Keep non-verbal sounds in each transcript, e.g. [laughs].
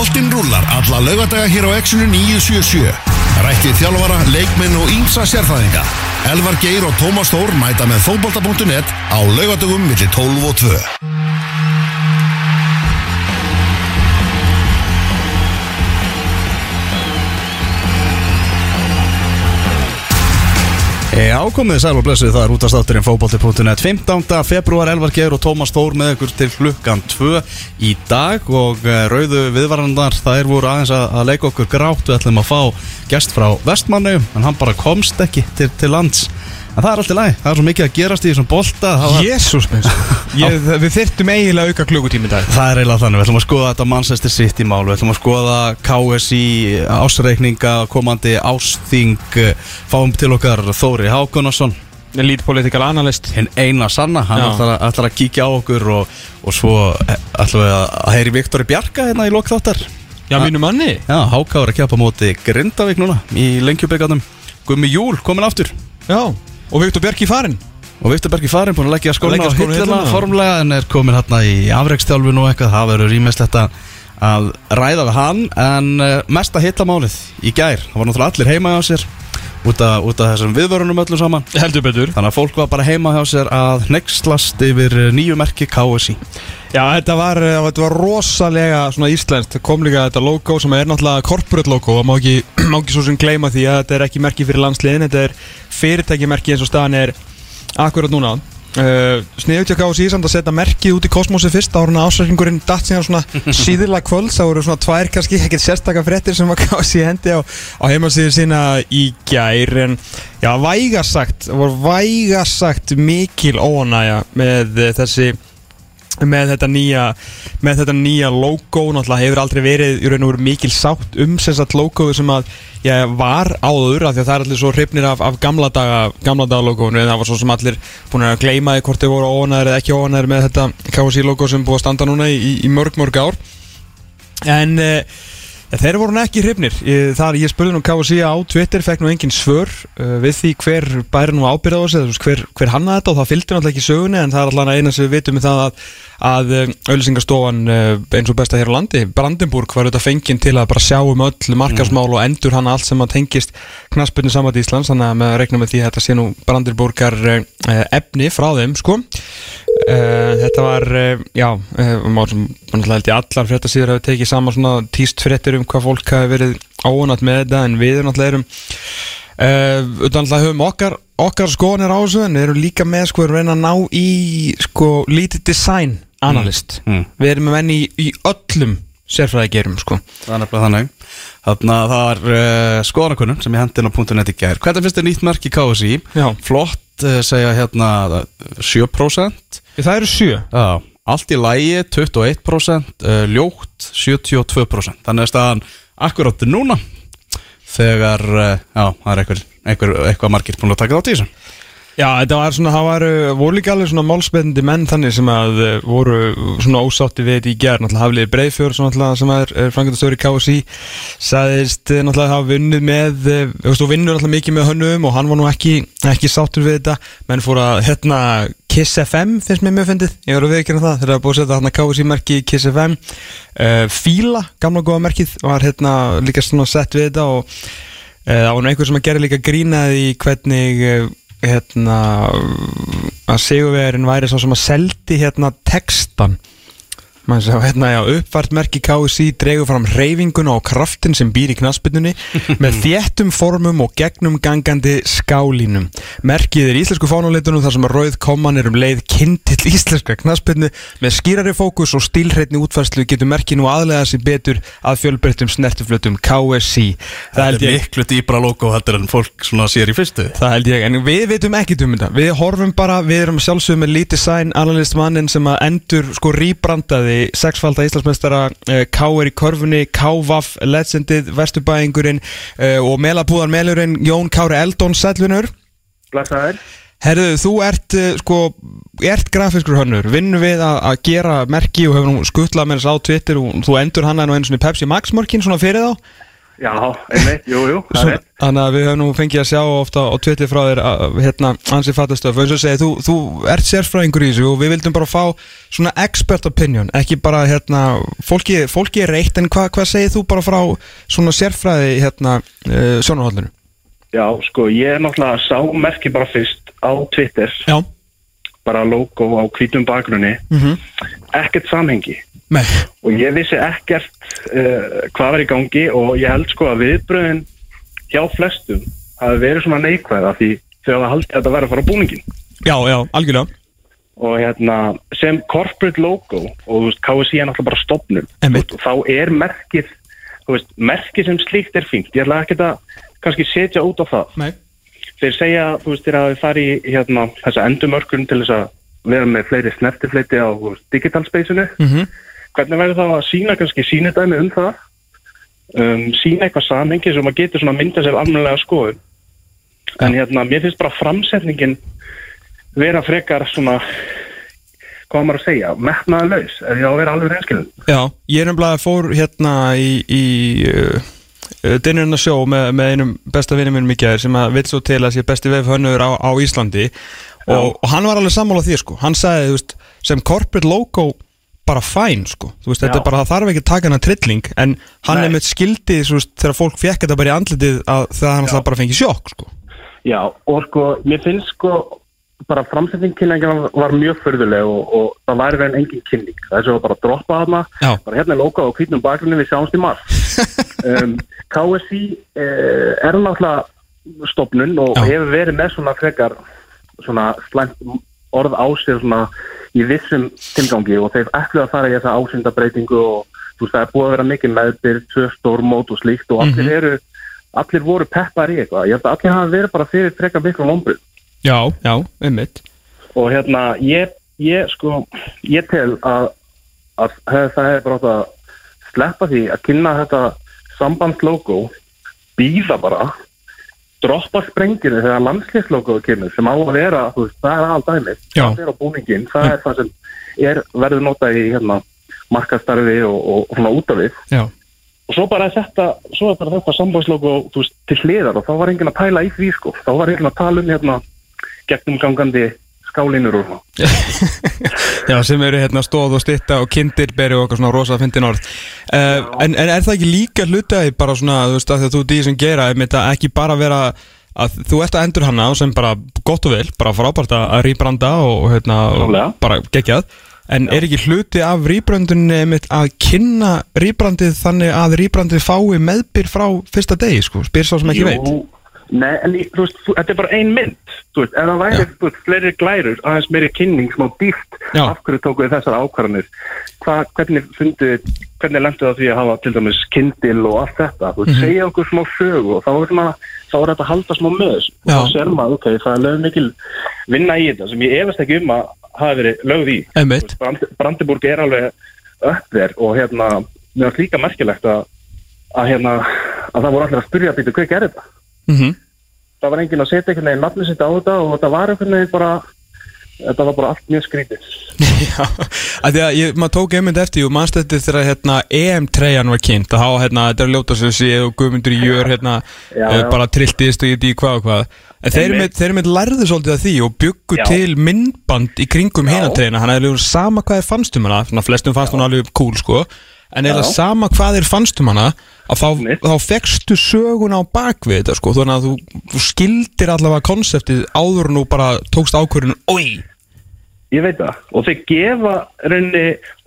Boltinn rúlar alla laugadaga hér á Exxonu 977. Rættið þjálfara, leikminn og ímsa sérfæðinga. Elvar Geir og Tómas Þór mæta með fótbolta.net á laugadagum millir 12 og 2. Ákomið sæl og blessuð. Það er út af státturinn fókbalti.net 15. februar Elvar Geir og Tómas Þór með ykkur til klukkan 2 í dag. Og eh, rauðu viðvarandar það er voru aðeins að, leika okkur grátt. Við ætlum að fá gest frá Vestmannu en hann bara komst ekki til, til lands en það er alltaf læg, það er svo mikið að gerast í þessum bolta Jésús minn. Við þyrftum eiginlega auka klukkutími dag. Það er eiginlega þannig, við ætlum að skoða þetta Manchester City mál, við ætlum að skoða KSI ásreikninga komandi ásþing fáum til okkar Þóri Hákonarsson Lead political analyst. Hinn eina sanna, hann ætlar, að- ætlar að kíkja á okkur og, og svo eh, ætlum við að, heyri Viktori Bjarka hérna í lokþáttar Já, mínu manni. Já, Háká er að kjapa móti Grindavík núna í lengjubikaðnum Gummi Júl komin aftur. Já, og Viktor Björk í farin og Viktor Bergi farin búin að leggja skóna á hilluna. formlega en er komin hérna í afreikstjálfun og eitthvað það verður ímestlegt að að ræða við hann en uh, mesta hittamálið í gær það var náttúrulega allir heima hjá sér út af, út af þessum viðvörunum öllu saman. Heldur betur. Þannig að fólk var bara heima hjá sér að nextlast yfir eh, nýju merki KSI Já, þetta var, eh, þetta var rosalega svona íslenskt. Kom líka þetta logo sem er náttúrulega corporate logo og má ekki, [clears throat] má ekki svo sem gleyma því að þetta er ekki merki fyrir landsliðin Þetta er fyrirtækimerki eins og staðan er akkurat núna uh, Sniðut ég gáði síðan að setja merkið út í kosmosi fyrst áruna ásækingurinn datt síðan svona [laughs] síðurlega kvölds það voru svona tvær kannski ekkert sérstaka fréttir sem að [laughs] gáði síðan hendi á, á heimasíðu sína í gær en já, vægasagt, voru vægasagt mikil óanæja með eh, þessi með þetta nýja með þetta nýja logo náttúrulega hefur aldrei verið í raun og veru mikil sátt um sem sagt logoðu sem að ég var áður af því að það er allir svo hrifnir af, af gamla daga gamla daga logoðinu en það var svo sem allir búin að gleyma því hvort þau voru óanæður eða ekki óanæður með þetta KSI logo sem búið að standa núna í, í mörg mörg ár. En uh, þeir voru ekki hrifnir. Þar ég spurði nú KSI á Twitter fekk nú engin svör uh, við því hver bæri nú ábyrða á þessu hver, hver hanna þetta og það fylgdi náttúrulega ekki sögunni en það er alltaf eina sem við vitum um það að, að auðlýsingastofan eins og besta hér á landi, Brandenburg var auðvitað fenginn til að bara sjá um öll markasmál og endur hana allt sem að tengist knaspinu saman í Íslands þannig að með að rekna með því að þetta sé nú Brandenburgar uh, efni frá þeim sko Uh, þetta var, uh, já, uh, má sem náttúrulega held ég allar fréttasíður hefur tekið saman svona tíst fréttir um hvað fólk hafi verið óanat með þetta en við náttúrulega erum uh, utan náttúrulega höfum okkar, okkar skoðanir á þessu en við erum líka með sko að reyna að ná í sko lítið design analyst Mm, mm. við erum með menn í, í öllum sérfræði gerum sko Það er nefnilega þannig Þannig að það var uh, skoðanakunnum sem ég hendi inn á .net í gær Hvernig finnst þér nýtt merki KSI? Já. Flott uh, segja hérna 7% það eru sjö. Já, allt í lægi 21% uh, Ljótt 72% Þannig að staðan akkurat núna Þegar, uh, já, það er einhver, einhver, eitthvað margir búin að taka þátt í þessu. Já, þetta var svona, það var, uh, voru líka alveg svona málspennandi menn þannig sem að uh, voru svona ósátti við þetta í gerð, náttúrulega hafliðir Breiðfjör sem náttúrulega sem er, er frangatastöður í KSI sagðist náttúrulega hafa vunnið með, þú veist, og vinnur náttúrulega mikið með hönnum og hann var nú ekki, ekki sáttur við þetta, menn fór að hérna Kiss FM finnst mér mjög fyndið, ég var að viðkynna það þegar það er búið að setja hérna KSI merki í Kiss FM uh, Fíla, gamla góða merkið var hérna líka svona sett við þetta og uh, það var nú einhver sem að gera líka grínaði í hvernig uh, hérna að Sigurvegarinn væri svo sem að seldi hérna textan maður sá hérna já uppfært merki KSI dregur fram reyfinguna og kraftin sem býr í knaspinunni [laughs] með þéttum formum og gegnum gangandi skálínum. Merkið er íslensku fánuleitunum þar sem að rauð koman er um leið kindill íslenska knaspinu með skýrari fókus og stílhreitni útfærslu getur merkið nú aðlega sér betur að fjölbreyttum snertiflutum KSI það Það er ég miklu dýbra logo heldur en fólk svona sér í fyrstu. Það held ég, en við veitum ekkert um þetta. Við horfum bara, við erum sjálfsögum með lítið sæn analyst mannin sem að endur sko rýbrandaði sexfalda Íslandsmeistara uh, K.R. í körfunni, K.V.A.F. Legendið, Vesturbæingurinn uh, og Melabúðar Melurinn, Jón Kári Eldón Sællunur Blessaður. Herðu, þú ert uh, sko, ert grafiskur hönnur, vinnur við að gera merki og hefur nú skuttlað með þess á Twitter og þú endur hann nú einu svona Pepsi Max mörkin svona fyrir þá Já, einmitt, jú, jú. Þannig að við höfum nú fengið að sjá ofta á Twitter frá þér að, hérna, ansi fattastöf og eins og segið, þú, þú ert sérfræðingur í þessu og við vildum bara fá svona expert opinion, ekki bara hérna, fólki, fólki er reitt en hva, hvað segir þú bara frá svona sérfræði hérna, uh, sjónarhóllinu? Já, sko, ég er náttúrulega sá merki bara fyrst á Twitter, Já bara logo á hvítum bakgrunni, mm ekkert samhengi. Nei, Og ég vissi ekkert uh, hvað var í gangi og ég held sko að viðbröðin hjá flestum hafi verið svona neikvæða því þau hafa haldið að þetta verið að fara á búningin. já, já, algjörlega Og hérna, sem corporate logo og þú veist, KSI er náttúrulega bara stopnum. Og þá er merkið, þú veist, merkið sem slíkt er fínt. Ég ætla ekki að kannski setja út á það. Nei þeir segja, þú veist, þeir hafi farið í hérna, þessa endumörkun til þess að vera með fleiri snertifleiti á digital space-inu. mm Hvernig verður það að sína kannski sínidæmi um það? Um, sína eitthvað samhengi sem maður getur mynda sér almennilega skoðun. En hérna, mér finnst bara framsetningin vera frekar svona, hvað maður að segja, metnaða laus, ef ég á að vera alveg reynskilin. Já, ég er nefnilega fór hérna í, í uh, Dinnerinn að sjó með, með einum besta vinnum minnum í gæðir sem að vil svo til að sé besti vefhönnur á, á Íslandi. Og, og hann var alveg sammála því sko. Hann sagði, veist, sem corporate logo bara fæn sko, þú veist, þetta Já. er bara það þarf ekki að taka hana trilling, en hann Nei. er með skildið, þú veist, þegar fólk fekk þetta bara í andlitið að það hann alltaf bara fengi sjokk sko. Já, og sko, mér finnst sko bara framsetning kynningar var mjög förðuleg og, og það væri verið engin kynning. Þess að bara droppa þarna Já. bara hérna er loka á hvítnum bakgrunni við sjáumst í mars um, KSI eh, er náttúrulega stopnun og Já. hefur verið með svona frekar svona slæmt orð á sér svona í vissum tilgangi og þeir ætlu að fara í þessa ásindabreitingu og þú veist það er búið að vera mikið meðbyrð, tvö stórmót og slíkt og allir eru allir voru peppar í eitthvað. Ég held að allir hafa verið bara fyrir frekar miklu lombrið Já, já, einmitt. Og hérna ég, ég sko ég tel að, að það hefur bara átt að sleppa því að kynna þetta sambandslogo býða bara droppa sprenginu þegar landslýslogoðu kemur sem á að vera, þú veist, það er allt Já. það er á búningin, það er það sem er, verður notað í hérna markastarfi og, og svona út af við. Já, og svo bara þetta, svo er bara þetta veist, til hliðar og þá var enginn að pæla í því sko, þá var enginn að tala um hérna gegnumgangandi og svona. Já, sem eru hérna stóð og stitta og kindir beri og eitthvað svona rosa fyndin orð. Uh, en, en er það ekki líka hlutaði bara svona, þú veist, að því þú dýr sem gera ekki bara vera að þú ert að endur hana sem bara gott og vel bara frábært að rýbranda og hérna, og bara geggjað. En er ekki hluti af rýbrandunni einmitt að kynna rýbrandið þannig að rýbrandið fái meðbyr frá fyrsta degi, sko, spyr sá sem ekki veit Nei, en þú veist, þetta er bara ein mynd þú veist, ef það væri þú veist, fleiri glærur aðeins meiri kynning, smá dýrt af hverju tóku þið þessar ákvarðanir? Hva, hvernig fundu hvernig lendu það því að hafa til dæmis kindil og allt þetta, þú veist, Mhm. segja okkur smá sögu og þá er þetta að halda smá þessu. Og þá sér maður, ok, það er lögð mikil vinna í þetta sem ég efast ekki um að hafi verið lögð í. Einmitt. Brand, Brandiburg er alveg þér og hérna, mér var líka merkilegt að, að hérna, að það voru allir að spyrja býtu, hvað þetta? mm það var enginn að setja einhvern veginn nafni sitt á þetta og þetta var einhvern veginn bara þetta var bara allt mjög skrítið. [laughs] Já, að því að ég, maður tók einmitt eftir og mannst þetta þegar hérna, EM-treyjan var kynnt að hafa hérna, þetta er ljóta sem sé og guðmundur í jör hérna, Já, uh, já. bara trilltist og ég því hvað og hvað. En þeir Einmitt. með, lærðu svolítið að því og byggu til myndband í kringum hérna treyjana, hann er alveg sama hvað þér fannst um hana flestum fannst hún alveg cool sko. En er það sama hvað þér fannst um hana að þá, þá fekstu söguna á bakvið þetta sko. Þannig að þú, þú skildir allavega konseptið áður en þú bara tókst ákvörðun oi, ég veit það. Og þeir gefa rauninni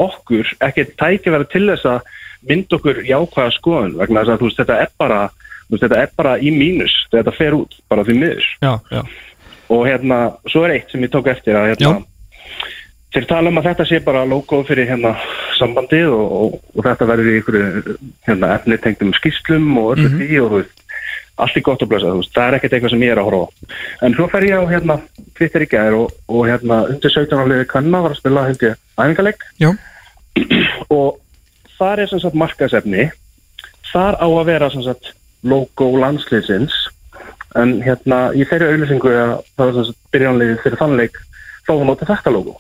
okkur ekki tækifæri til þess að mynda okkur jákvæða skoðun vegna þess að þú veist þetta er bara þú veist, þetta er bara í mínus þetta fer út bara því miður. Já, já, og hérna, svo er eitt sem ég tók eftir að hérna, þeir tala um að þetta sé bara logo fyrir hérna sambandið og, og, og þetta verður í ykkur hérna, efni tengdum skýslum og öllu Mhm. því og þú veist, allt er gott að blessa, þú veist, það er ekkert eitthvað sem ég er að horfa á. En svo fer ég á hérna Twitter í gæðir og, og hérna undir 17 áliði kanna var að spila hundi æfingaleg [clears throat] og þar er sem sagt markasefni þar á að vera sem sagt logo landsliðsins. En hérna í þeirri auðlýsingu að það var sem sagt byrjanlegið fyrir þannleik þá var notið þetta logo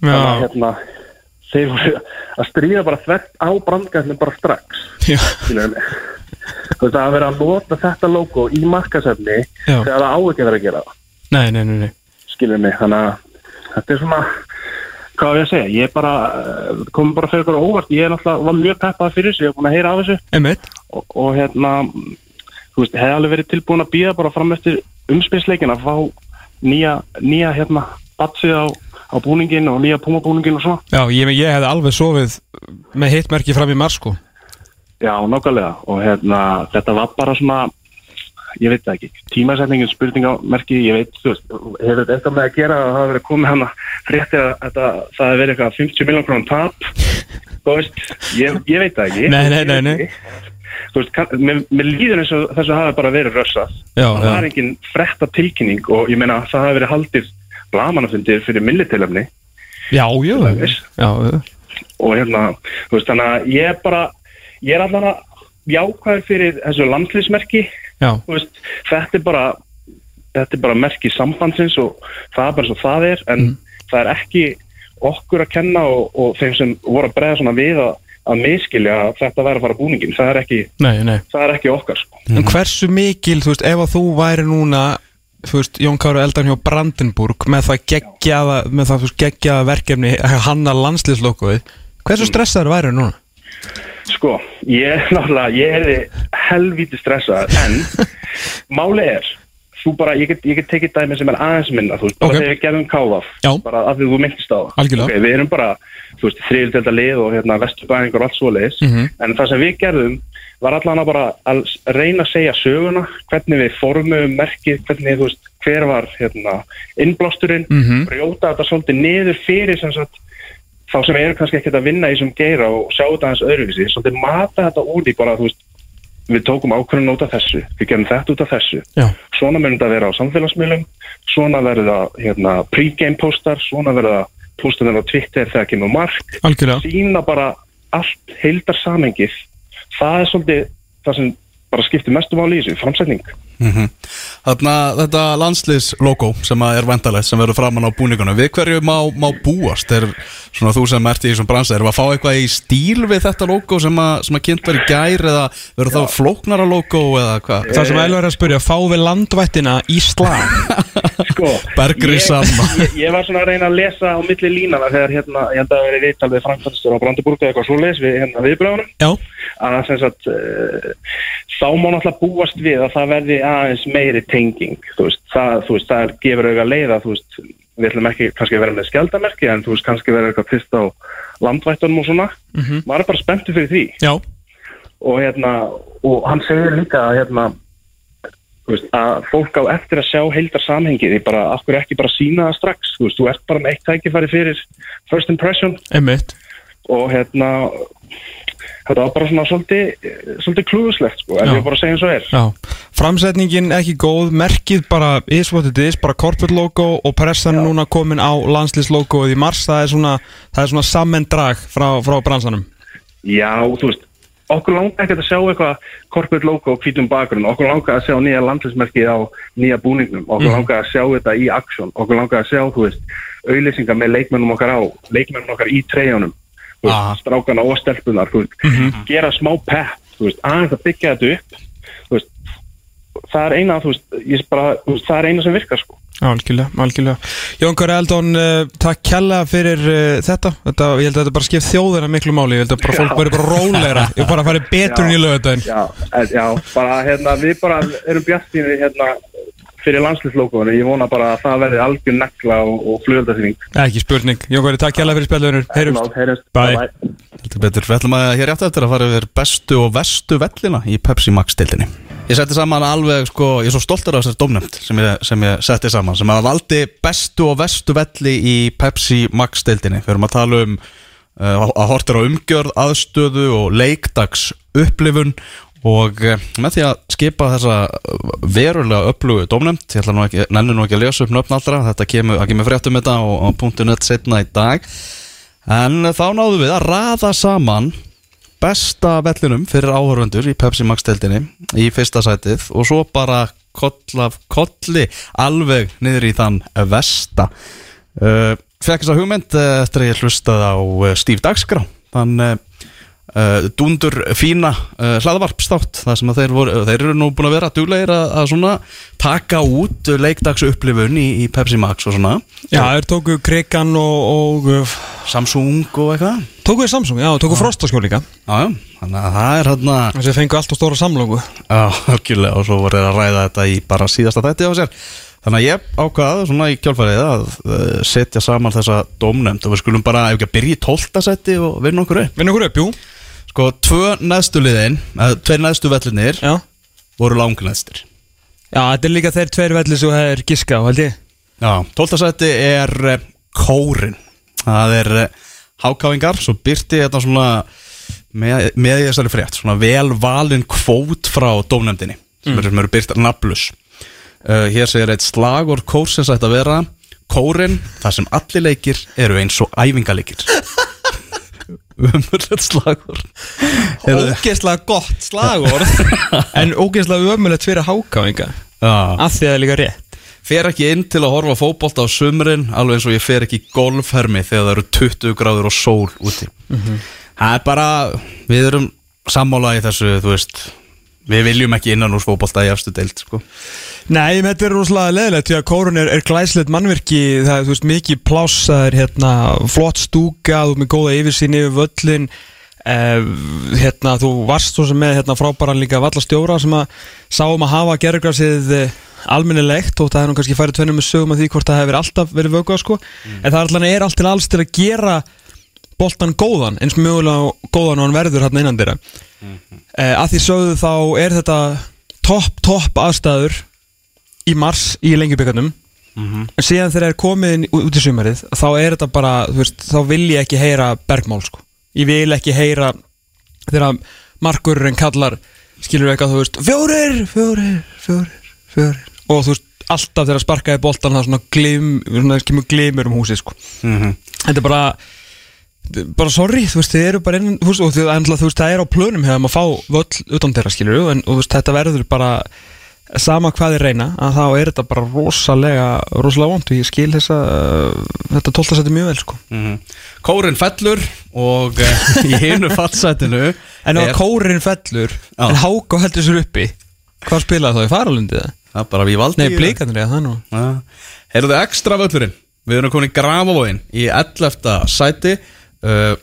þannig að hérna þeir voru að stríða bara þvert á brandgæðinu bara strax. Veist, að vera að nota þetta logo í markasefni þegar það á ekki að gera það. Nei, nei, nei, nei. Skilur mig, þannig að þetta er svona hvað á ég að segja, ég er bara eh, komum bara fyrir ykkur á óvart, ég er náttúrulega var mjög peppað fyrir þessu, ég er búin að heyra af þessu. Og, og hérna þú veist, hefði alveg verið tilbúin að býða bara fram eftir umspilsleikin að fá nýja, nýja hérna batsið á, á búningin og nýja púmabúningin og svona. Já, ég, ég hefði alveg sofið með hittmerki fram í mars sko. Já, nákvæmlega. Og hérna þetta var bara svona ég veit það ekki, tímasetningin spurningamerki, ég veit, þú veist, hefur þetta eitthvað með að gera að það hafi verið komið hana frétti að þetta, það hefur verið eitthvað 50 miljón krónum tap [laughs] þú veist, ég, ég veit það ekki. Nei, nei, nei, nei. Þú veist, kann, mér, mér líður eins og þessu hafi bara verið rössað. Það var engin frétta tilkynning og ég meina það hafi verið haldið blamanafundir fyrir millitilöfni Já, já, já, já, og hérna, þú veist, þannig að ég er bara, ég er allan að jákvæður fyrir þessu landslýsmerki já, þú veist, þetta er bara þetta er bara merki sambandsins og það er bara svo það er en það er ekki okkur að kenna og, og þeim sem voru að bregða svona við að, að miskilja að þetta væri að fara búningin það er ekki, nei, nei. það er ekki okkar sko. En hversu mikil, þú veist, ef að þú væri núna þú veist, Jón Káru Eldan hjá Brandenburg með það geggjaða með það, geggjaða verkefni hanna landslýslokkuð hversu stressaður væri núna? sko, ég náttúrulega ég er helvíti stressað en [laughs] máli er þú bara, ég get, ég get tekið dæmi sem er aðeins minna, þú veist, bara Ok. þegar við gerðum káðaf bara af því þú myndist á það. Algjörlega. Ok, við erum bara, þú veist, þriðildelda lið og hérna vesturbæðingur og allt svoleiðis Mhm. en það sem við gerðum var allan að bara að reyna að segja söguna hvernig við formum merkið, hvernig, þú veist, hver var hérna, innblásturinn, Mhm. brjóta þetta svolítið niður fyrir sem sagt þá sem eru kannski ekkert að vinna í þessum geira og sjá þetta aðeins öðruvísi, svolítið mata þetta út í bara, þú veist, við tókum ákvörðun út af þessu, við gerum þetta út af þessu. Já, svona verður þetta að vera á samfélagsmiðlum svona verður það hérna, pre-game postar, svona verður það postunir á Twitter þegar kemur mark. Algjörlega. Sína bara allt heildar samengið það er svolítið það sem bara skiptir mestu máli í þessu, framsetning Þarna þetta landsliðslogo sem að er vendalegt sem verður framann á búningunum við hverju má, má búast? Er svona þú sem ert í þessum bransa erum við að fá eitthvað í stíl við þetta logo sem að, sem að kynnt verið gær eða verður þá flóknara logo eða hvað? Það sem Elvar er að spyrja, fá við landvættina í slag? [laughs] Sko, Bergri ég, sama. [laughs] ég, ég var svona að reyna að lesa á milli línana þegar hérna, ég held að það verið viðtal við Frankfurtstur á Brandenburg eða eitthvað svoleiðis við hérna viðbröðunum Já, að sem sagt uh, þá má náttúrulega búast við að það verði aðeins meiri tenging þú veist, það, þú veist, það gefur auðvitað leiða þú veist, við ætlum ekki kannski að vera með skjaldamerki en þú veist, kannski vera eitthvað fyrst á landvættunum og svona. Maður er bara spenntu fyrir því. Já, og hérna, og hann segir líka að hérna veist, að fólk á eftir að sjá heildar samhengið því bara, af hverju ekki bara sína það strax? Þú veist, þú ert bara með eitt tækifæri fyrir first impression. Einmitt. Og hérna þetta var bara svona svolítið, svolítið klúðuslegt sko, Já. ég bara segja eins og er. Já, framsetningin ekki góð, merkið bara is what it is, bara corporate logo og pressan núna komin á landslýslogoið í mars, það er svona, það er svona sammenn drag frá, frá bransanum. Já, þú veist, okkur langar ekkert að sjá eitthvað corporate logo og hvítum bakgrunn, okkur langar að sjá nýja landlismerkið á nýja búningnum, okkur langar að sjá þetta í aksjón, okkur langar að sjá, þú veist, auðlýsingar með leikmennum okkar á, leikmennum okkar í Ah. Veist, strákana og stelpunar, veist, gera smá pepp, þú veist, aðeins að byggja þetta upp, veist, það er eina, bara, það er eina sem virkar, sko. Algjörlega, algjörlega. Jón Kari Eldon, uh, takk kjalla fyrir uh, þetta. þetta Ég held að þetta bara skipt þjóðina miklu máli, ég held að bara fólk verður bara rólegra. Ég bara farið betur en í lögudaginn Já, já, bara, hérna, við bara erum bjartýnir, hérna, fyrir landslýslókuðinu, ég vona bara að það verði algjör negla og, og flugöldaþýring. Ekki spurning, Jón Kari, takk kjalla fyrir spjallunur Heyrumst. Bye. Heldur betur, við ætlum að hér eftir eftir að fara yfir bestu og vestu vellina í Pepsi Max deildinni. Ég setti saman alveg, sko, ég er svo stoltur af þessari dómnefnd sem ég, sem ég setti saman sem að valdi bestu og vestu velli í Pepsi Max deildinni. Við erum að tala um uh, að hortir á umgjörð, aðstöðu og leikdags upplifun og uh, með því að skipa þessa uh, verulega upplugu dómnefnd ég nú ekki, nenni nú ekki að lesa upp nöfn allra þetta kemur, kemur fréttum þetta og, og .net setna í dag. En þá náðum við að raða saman besta vellinum fyrir áhörfundur í Pepsi Max deildinni í fyrsta sætið og svo bara koll af kolli alveg niður í þann vesta. Uh, Fekk þess að hugmynd eftir að ég hlustaði á Steve Dagskrá. Þann uh, Dundur fína uh, hlaðvarpstátt Það sem þeir, voru, þeir eru nú búin að vera duglegir að, að svona taka út leikdags upplifun í, í Pepsi Max og svona. Já, þeir tóku Krigan og, og uh, Samsung og eitthvað. tóku þeir Samsung, já, tóku Frostaskjól líka. Já, já, þannig að það er hérna Þessi fengu allt og stóra samlóku Já, algjörlega og svo voru þeir að ræða þetta í bara síðasta þætti á sér. Þannig að ég ákvaði svona í kjálfærið að setja saman þessa dómnefnd og við skulum bara, ef ekki að byrja í tólta seti og vinna okkur upp. Vinn okkur upp, jú Sko, tvö neðstu liðin, eða tveir neðstu vellinir Já, voru langneðstir já þetta er líka þeir tveir velli sem það er giska á, held ég. Já, tólta seti er uh, kórin. Það er uh, hákáingar, svo byrti þetta svona með, með í þessari frétt svona vel valin kvót frá dómnefndinni sem sem eru byrt naflus uh, Hér segir eitt slagur kórsins ætti að vera Kórin, þar sem allir leikir eru eins og æfingaleikir Umurlegt slagur Heyrðu, Ógeðslega gott slagorð. [laughs] En ógeðslega ömulegt fyrir hákáinga. Af því að það er líka rétt. Fer ekki inn til að horfa fótbolta á sumrin alveg eins og ég fer ekki í golfhermi þegar það eru 20 gráður og sól úti. Það er bara við erum sammála í þessu þú veist við viljum ekki innan úr fótbolta í efstu deild sko. Nei, þetta er rosalega leðilegt Því að kórun er, er glæslegt mannverki Það er, veist, mikið pláss Það er, hérna, flott stúka Þú ert með góða yfirsýn yfir völlin eh, Hérna, þú varst svo sem með Hérna, frábæran líka vallastjóra Sem að sáum að hafa gerðgrafsið Almennilegt og það er nú kannski færið tvennum með sögum af því hvort það hefur alltaf verið vökuð sko. en það er alltaf er allt til alls til að gera boltan góðan eins mögulega góðan og hann verður hérna innan dýra eh, að því sögðu þá er þetta topp, topp aðstæður í mars í lengjubíkarnum en síðan þegar er komið út í sumarið þá er þetta bara, þú veist, þá vil ég ekki heyra bergmál sko, ég vil ekki heyra þegar markurinn kallar, skilur eitthvað, þú veist fjórir, fjórir, fjórir, fjórir. Og þú veist, alltaf þegar sparkaði boltan það svona glim, svona kemur glimur um húsið sko, þetta er bara bara sorry, þú veist, þið eru bara inn, þú veist, þið, endla, þú veist, það er á plönum hefur maður að fá völl utan þeirra, skilur en þú veist, þetta verður bara sama hvað þið reyna, að þá er þetta bara rosalega, rosalega vond og ég skil þessa, uh, þetta tólta sætti mjög vel, sko. kórin fellur og eh, í hinu fallsætinu En ef er, kórin fellur, Já. en háka heldur sér uppi, hvað spilaði þá í faralundið það? er bara við valdi Nei, blíkandur eða það nú. Heyrðu ekstra völlurinn Við erum komin í Grafavóin í 11. sæti uh,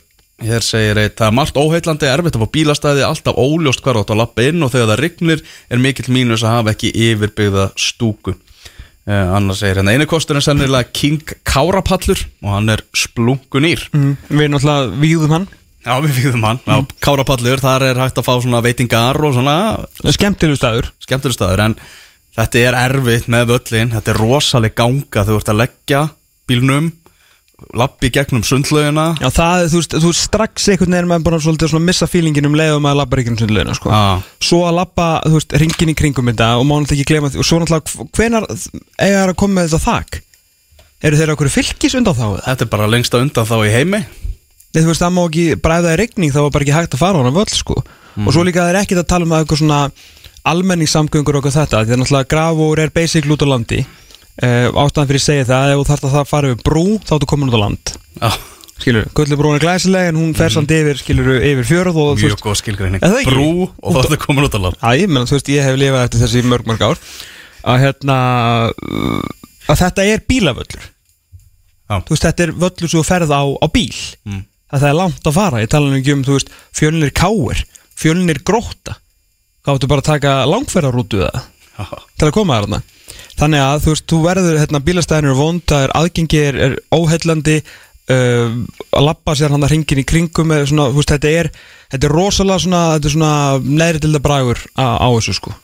Hér segir eitt Það er margt óheillandi, erfitt að fá bílastæði Alltaf óljóst hvar átt að lappa inn Og þegar það rignir er mikill mínus að hafa ekki yfirbyggða stúku uh, Annars segir hérna einu kostur er sennilega King Kárapallur Og hann er splunkunýr Mm. Við náttúrulega víðum hann, Já, við fýðum hann mm. Kárapallur, þar er hægt að fá svona veitingar Og svona skemmtilegu staður. skemmtileg staður en þetta er erfitt með völlin þetta er rosaleg ganga þú ert að leggja bílnum lappi gegnum sundlaugina Já, það, þú veist, þú veist strax einhvern veginn maður bara svolítið svona missa feelingin um leiðum að labba ríkjum sundlegina, sko. Já. Svo að labba, þú veist, ringin í kringum þetta og má náttúrulega ekki glema því og svo náttúrulega hvenar eiga þær að koma með þetta þak? Eru þeir okkur fylgis undan þá? þetta er bara lengsta undan þá í heimi Nei, þú veist, það má ekki, bara ef það er rigning þá var bara ekki hægt að fara á hana völl, sko. Og svo líka það er ekkert að tala um að almenningssamgöngur og eitthvað þetta, því að náttúrulega grafur er basic út á landi. Uh, ástæðan fyrir að segja það, ef þú þarft að það fara yfir brú, þá ertu komin út á land. Já, Skilur, Gullubrún er glæsileg en hún fer samt yfir, skilur, yfir fjörð og mjög góð skilgreining. Brú og þá er þetta komin út á land. Æ, ég menn, þú veist, ég hef lifað eftir þessi mörg, mörg ár. Að hérna uh, að þetta er bílavöllur. Já. þú veist, þetta er völlur sem þú ferð á, á bíl. Mm. að það er langt að fara, ég tala ekki um þú veist, fjölinir káir, fjölinir gróta þá áttu bara að taka langferðarútu til að koma þarna þannig að þú veist, þú verður hérna, bílastæðin er vond, það er aðgengi er, er óheillandi uh, að lappa sér hann að ringin í kringum með svona, þú veist, þetta er, þetta er rosalega svona, þetta er svona neðri til það bragur á, á þessu sko.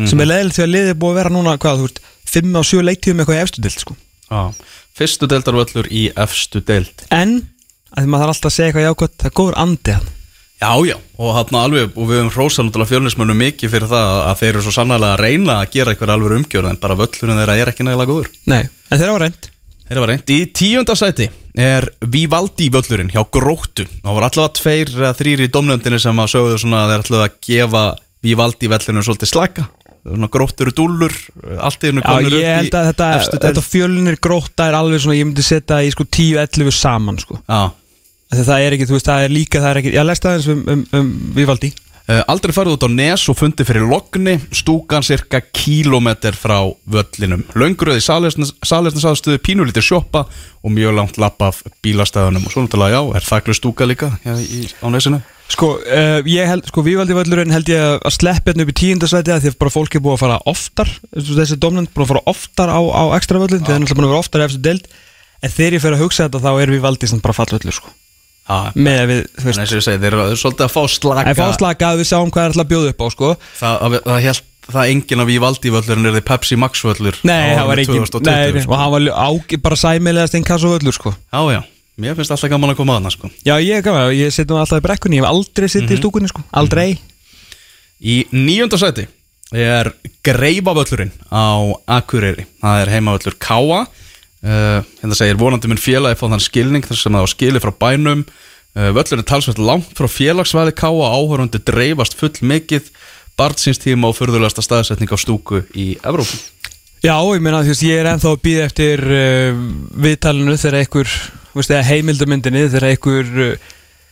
Sem er leðilegt því að liðið er búið að vera núna hvað, þú veist, 5 á 7 leiktíðum eitthvað í efstu dild sko. Já. fyrstu deildarvöllur í efstu deild. En, að því maður þarf alltaf að segja eitthvað jákvæmt, það er góður andi hann Já, já, og hann alveg, og við höfum hrósalútulega fjörnismönnum mikið fyrir það að þeir eru svo sannlega að reyna að gera eitthvað alveg umgjörð en bara völlurinn þeirra er ekki nægilega góður Nei, en þeirra var reynd Þeirra var reynd. Í tíunda sæti er Vivaldi völlurinn hjá Gróttu. Það var allavega tveir eða þrýr í domnöndinni sem að sögðu svona að þeir ætlaðu að gefa Vivaldi völlurinn svolítið slaka. Svona Gróttu eru dúllur, allt í hennu Já, ég held að þetta, þetta fjölinir gróta er alveg svona, ég myndi setja í sko 10-11 saman sko Já, það er ekki, þú veist, það er líka, það er ekki, ég lest aðeins um, um, um Vivaldi Uh, aldrei farið út á Nes og fundi fyrir Logni, stúkan cirka kílómetr frá völlinum. Laungröði salesnarsafstöðu, pínulítir sjoppa og mjög langt lapp af bílastæðunum. Og svo náttúrulega, já, er þakklu stúka líka já, í, á Nesinu? Sko, uh, ég held, sko, Vivaldi völlurinn held ég að sleppa hérna upp í tíundasvæti að því að bara fólk er búið að fara oftar, þessi domnend búið að fara oftar á, á ekstra völlin, þeir er náttúrulega búið að vera oftar eftir deild, en þegar ég fer að hugsa þetta þá er Vivaldi sem bara fallvöllur, sko. Með að við, en eins og ég segi, þeir eru svolítið að fá slaka. en fá slaka að við sjáum hvað er alltaf að bjóða upp á, sko. Það, það, það held það enginn af í valdívöllurinn er þið Pepsi Max völlur Nei, það var árinu ekki, 2020, nei, nei, sko. og hann var á, bara sæmilegast einn kass og völlur, sko. Já, já, mér finnst alltaf gaman að koma að hana sko. Já, ég gaman, ég setjum alltaf í brekkunni, ég hef aldrei sittið í stúkunni, sko, aldrei. Í nýjönda sæti er Greifavöllurinn á Akureyri Það er heimavöllur Káa uh, Hérna segir vonandi minn félagi fá þann skilning þar sem það á skili frá bænum. Uh, Völlurinn talsvægt langt frá félagsvæði Káa áhörundu dreifast full mikið Bartsins-tíma og furðulegasta staðsetning á stúku í Evrópu. Já, ég meina, þú veist, ég er ennþá að býða eftir uh, viðtalinu þegar einhver, heimildamyndinni þegar einhver,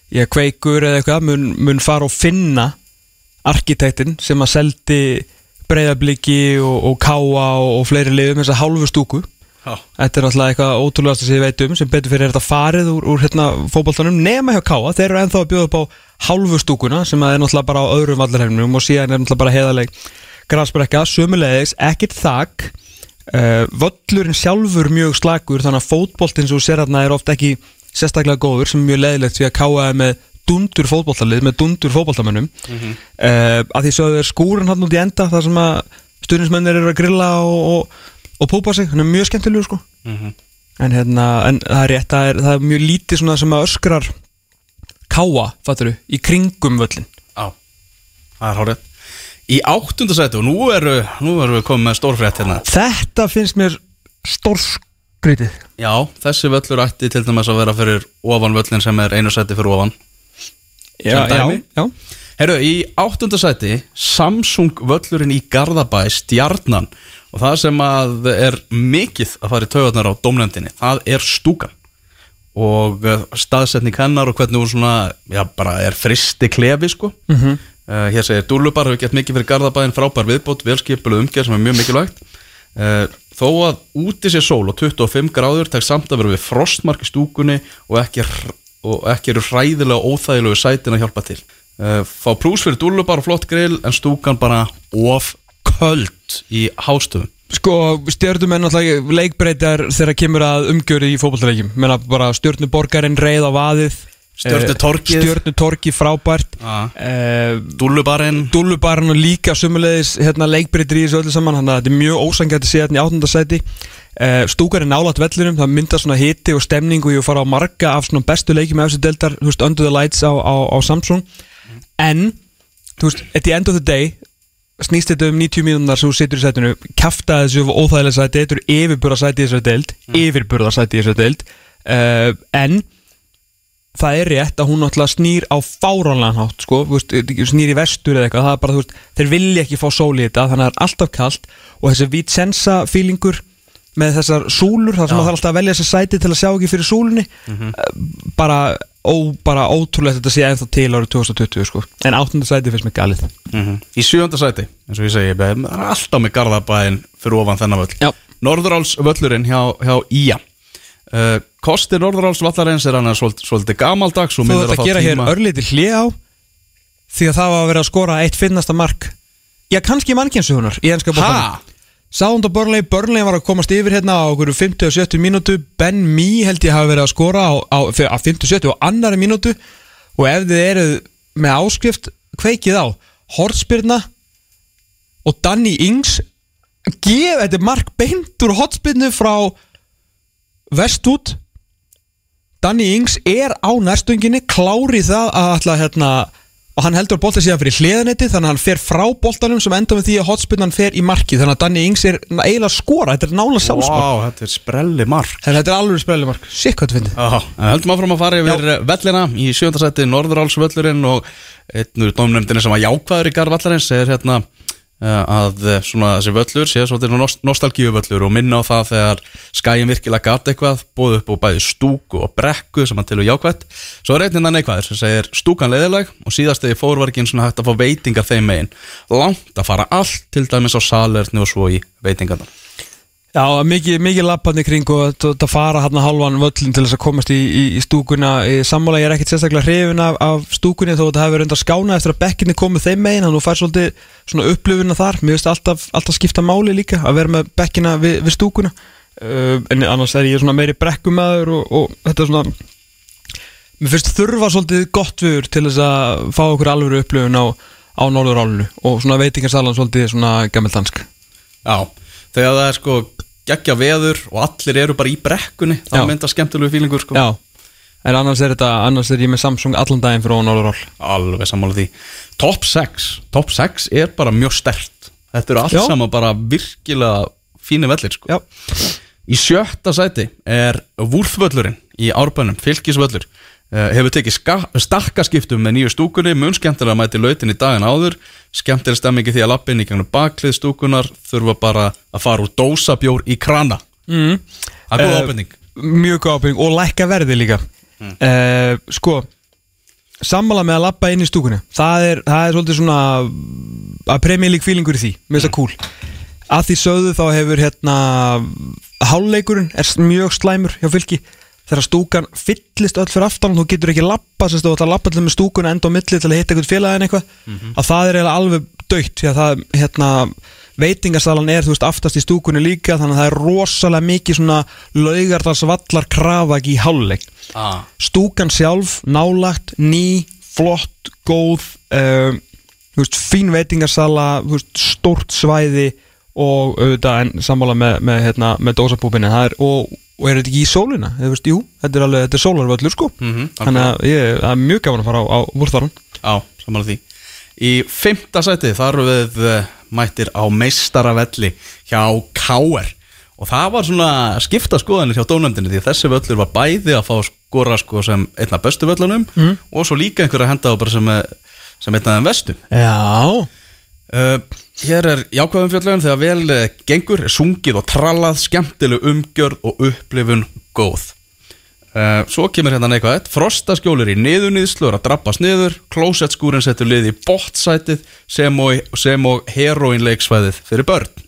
já, kveikur eða eitthvað mun, mun fara og finna arkitektin sem að seldi breyðabliki og, og káa og, og fleiri liðum þess að hálfu stúku Þetta er alltaf eitthvað ótrúlegast sem ég veit um sem betur fyrir þetta farið úr, úr hérna, fótboltanum nema hjá Káa, þeir eru ennþá að bjóða upp á hálfu stúkuna sem er náttúrulega bara á öðrum vallarhefnum og síðan er náttúrulega bara heiðaleg græsbrekka, sömulegis, ekkert þak. Uh, völlurinn sjálfur mjög slagur þannig að fótboltinn sem þú sér hérna er oft ekki sérstaklega góður sem er mjög leiðilegt því að Káa er með dundur fótboltalið með dundur fótboltamönnum. Mm uh, að því svo er skúrin hann út í enda þar sem að stuðnismennir eru að grilla og, og, og púpa sig, hann er mjög skemmtilegur sko. En hérna, en það er rétt það er, það er mjög lítið svona sem að öskrar káa, fattur í kringum völlin á, það er hárið Í áttunda sæti og nú eru, nú eru við komið með stórfrétt hérna. Þetta finnst mér stórskrítið. Já, þessi völlur ætti til dæmis að vera fyrir ofan völlin sem er einu sæti fyrir ofan. Já, já, já, Herru, í áttunda sæti Samsung völlurinn í Garðabæ stjarnan og það sem að er mikið að fara í taugarnar á domnendinni, það er stúkan. Og uh, staðsetning hennar og hvernig hún svona, já bara er fristi klefi sko. Mhm. uh, hér segir Dúlubar hefur gett mikið fyrir Garðabæin frábær viðbót, velskipuleg umgerð sem er mjög mikilvægt. Uh, þó að úti sé sól og 25 gráður tek samt að vera við frostmark í stúkunni og ekki, og ekki eru hræðilega óþægilegu sætin að hjálpa til. Uh, fá prús fyrir Dúlubar og flott grill en stúkan bara of köld í hástöðum Sko, stjörnum er náttúrulega leikbreytar þegar kemur að umgjöri í fótballtaleikjum Menna bara stjörnuborgarinn reið á vaðið Stjörnutorgið. Stjörnutorki frábært. Já. uh, Dúlubarinn Dúllubarinn og líka sumulegis hérna, leikbreytir í þessu öllu saman. Þannig að þetta er mjög ósangjætt að sé hérna í áttundasæti uh, Stúkar er nálat vellinum Það myndar svona hiti og stemning og ég fara á marga af svona bestu leikjum af þessu veist, Under the Lights á, á, á Samsung. En, þú veist, at the end of the day snýst þetta um 90 mínúnar sem þú situr í sætinu kæfta þessu óþægilega sæti þetta eru yfirburða sæti í þessu deild yfirburða sæti í þessu deild uh, en það er rétt að hún náttúrulega snýr á fáránlegan hátt sko, veist, snýr í vestur eða eitthvað það er bara, þú veist, þeir vilja ekki fá sól í þetta þannig að það er alltaf kalt og þessi Vicenza feelingur með þessar súlur, þar sem það er alltaf að velja þessi sæti til að sjá ekki fyrir súlunni uh, bara, ó, bara ótrúlegt þetta sé ennþá til árið 2020 sko. en áttunda sæti finnst mér galið Mhm. Í sjönda sæti, eins og ég segi, það er alltaf með Garðabæin fyrir ofan þennan völl. Norðuráls völlurinn hjá, hjá Ía. Uh, kosti Norðuráls vallarins er hann svolítið, svolítið gamaldags og Þú minnir ert að gera hér örlítið hlið á því að það var að vera að skora eitt finnasta mark Já, kannski mannkjænsugunar í ennska bóttanum? Sound og Burnley, Burnley var að komast yfir hérna á okkur 50 og 70 mínútu. Ben Mee held ég hafi verið að skora á, á, á 50 og 70 og annari mínútu. Og ef þið eruð með áskrift kveikið á Hortspyrna og Danny Ings gef þetta mark beint úr hotspyrnu frá vestút Danny Ings er á nærstunginni klári það að ætla hérna og hann heldur bolta síðan fyrir hliðanetti þannig að hann fer frá boltanum sem enda með því að hotspinnan fer í markið. Þannig að Danny Ings er eiginlega að skora. Þetta er nála sjálfsmark. Vá, þetta er sprelli mark. Að þetta er alveg sprelli mark Sitt hvað þetta finnir Já, en höldum áfram að fara yfir Já. vellina í sjönda sæti Norðuráls völlurinn og einn úr dómnefndinni sem var jákvæður í Garð vallarins er hérna að eh, svona þessi völlur sé nost nostalgíu völlur og minna á það þegar skæin virkilega gat eitthvað búið upp á bæði stúku og brekku sem hann til og jákvætt. Svo er einnig neikvæður sem segir stúkan leiðileg og síðast þegar fór var ekki einu svona hægt að fá veitingar þeim megin. Langt að fara allt til dæmis á salerni og svo í veitingarna Já, mikið, mikið lapparni kring og þetta fara hann halvan völlin til þess að komast í, í, í stúkuna. Sammála ég er ekkert sérstaklega hrifin af, af stúkunni þó að þetta hefur verið undar skána eftir að bekkinni komið þeim megin þannig að þú fær svolítið svona upplifuna þar. Mér finnst alltaf, alltaf skipta máli líka að vera með bekkina við, við stúkuna. Uh, En annars er ég svona meiri brekkumæður og, og þetta er svona Mér finnst þurfa svolítið gott viður til þess að fá okkur alvöru upplifun á, á Norðurálunu og svona veitingarsalan svolítið svona gammeldansk Já, þegar það er sko geggja veður og allir eru bara í brekkunni þá mynda skemmtilegu fílingur sko. Já, en annars er þetta, annars er ég með Samsung allan daginn fyrir ofan Norðuról Alveg sammála því. Top 6, top 6 er bara mjög stert Þetta eru allt saman bara virkilega fínu vellir sko. Í sjötta sæti er Vúrþvöllurinn í Árbænum, fylgisvöllur hefur tekið stakkaskiptum með nýju stúkunni, mun skemmtilega að mæti lautin í daginn áður, skemmtilega stemmingi því að lappin í gegnum baklið stúkunar þurfa bara að fara úr dósabjór í krana. Mm. Það er góð Eh, ábending. mjög góð ábyrging og lækka verði líka. Mm. Sko Sammála með að lappa inn í stúkunni. Það er, það er svolítið svona að premjölík fílingur í því, með þess að cool. Að því sögðu þá hefur hérna Hálleikurinn er mjög slæmur hjá fylki Þegar stúkan fyllist öll fyrir aftan og þú getur ekki lappa þú ætla að lappa allir með stúkuna enda á milli til að hitta eitthvað félagin eitthvað að það er alveg dögt því að það, hérna, veitingasalan er, veist, aftast í stúkunni líka þannig að það er rosalega mikið svona laugardalsvallar krafak í hálfleik. Ah. stúkan sjálf, nálagt, ný flott, góð þú veist, fín veitingasala þú veist, stórt svæði og auðvitað en sammála með, með, hérna, með dósabúbinni. Það og, og er þetta ekki í sólina? Veist, jú, þetta er alveg, þetta er sólarvöllur sko. Mhm, þannig að ég, er mjög gaman að fara á, á vúrþaran Já, samanlega því. Í fymta sæti þar við uh, mættir á meistaravelli hjá K.R. Og það var svona skipta skoðanir hjá dónöndinni því að þessi völlur var bæði að fá skora sko sem einna bestu völlunum og svo líka einhver að henda á bara sem, eh, sem einna þeim vestu. Já, Uh, hér er jákvæðum fjöllun þegar vel uh, gengur, sungið og trallað, skemmtileg umgjörð og upplifun góð. Uh, svo kemur hérna neikvæðið, frostaskjólir í niðurnýðslu er að drabbast niður, klósettskúrin setur lið í bottsætið sem og, og heroinleiksvæðið fyrir börn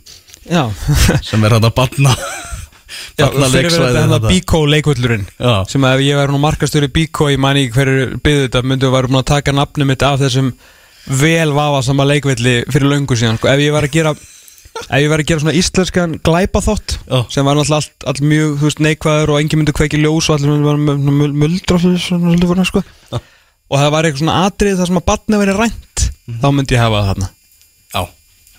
já [laughs] sem er [laughs] þetta barna Já, barna fyrir verið þetta hérna Bíkó leikvöllurinn Já. sem að ef ég væri nú markastur í Bíkó ég ekki hverju byggðu þetta myndum við væri búin að taka nafnum mitt af þessum vel vafasama leikvelli fyrir löngu síðan sko. ef ég var að gera ef ég var að gera svona íslenskan glæpaþátt Já. sem var náttúrulega allt, allt mjög þú veist, neikvæður og engin myndi kveiki ljós og allir myndi vera með með muldra svona, svona, svona, sko. og það var eitthvað svona atrið þar sem að batni verið rænt þá myndi ég hafa það þarna Já,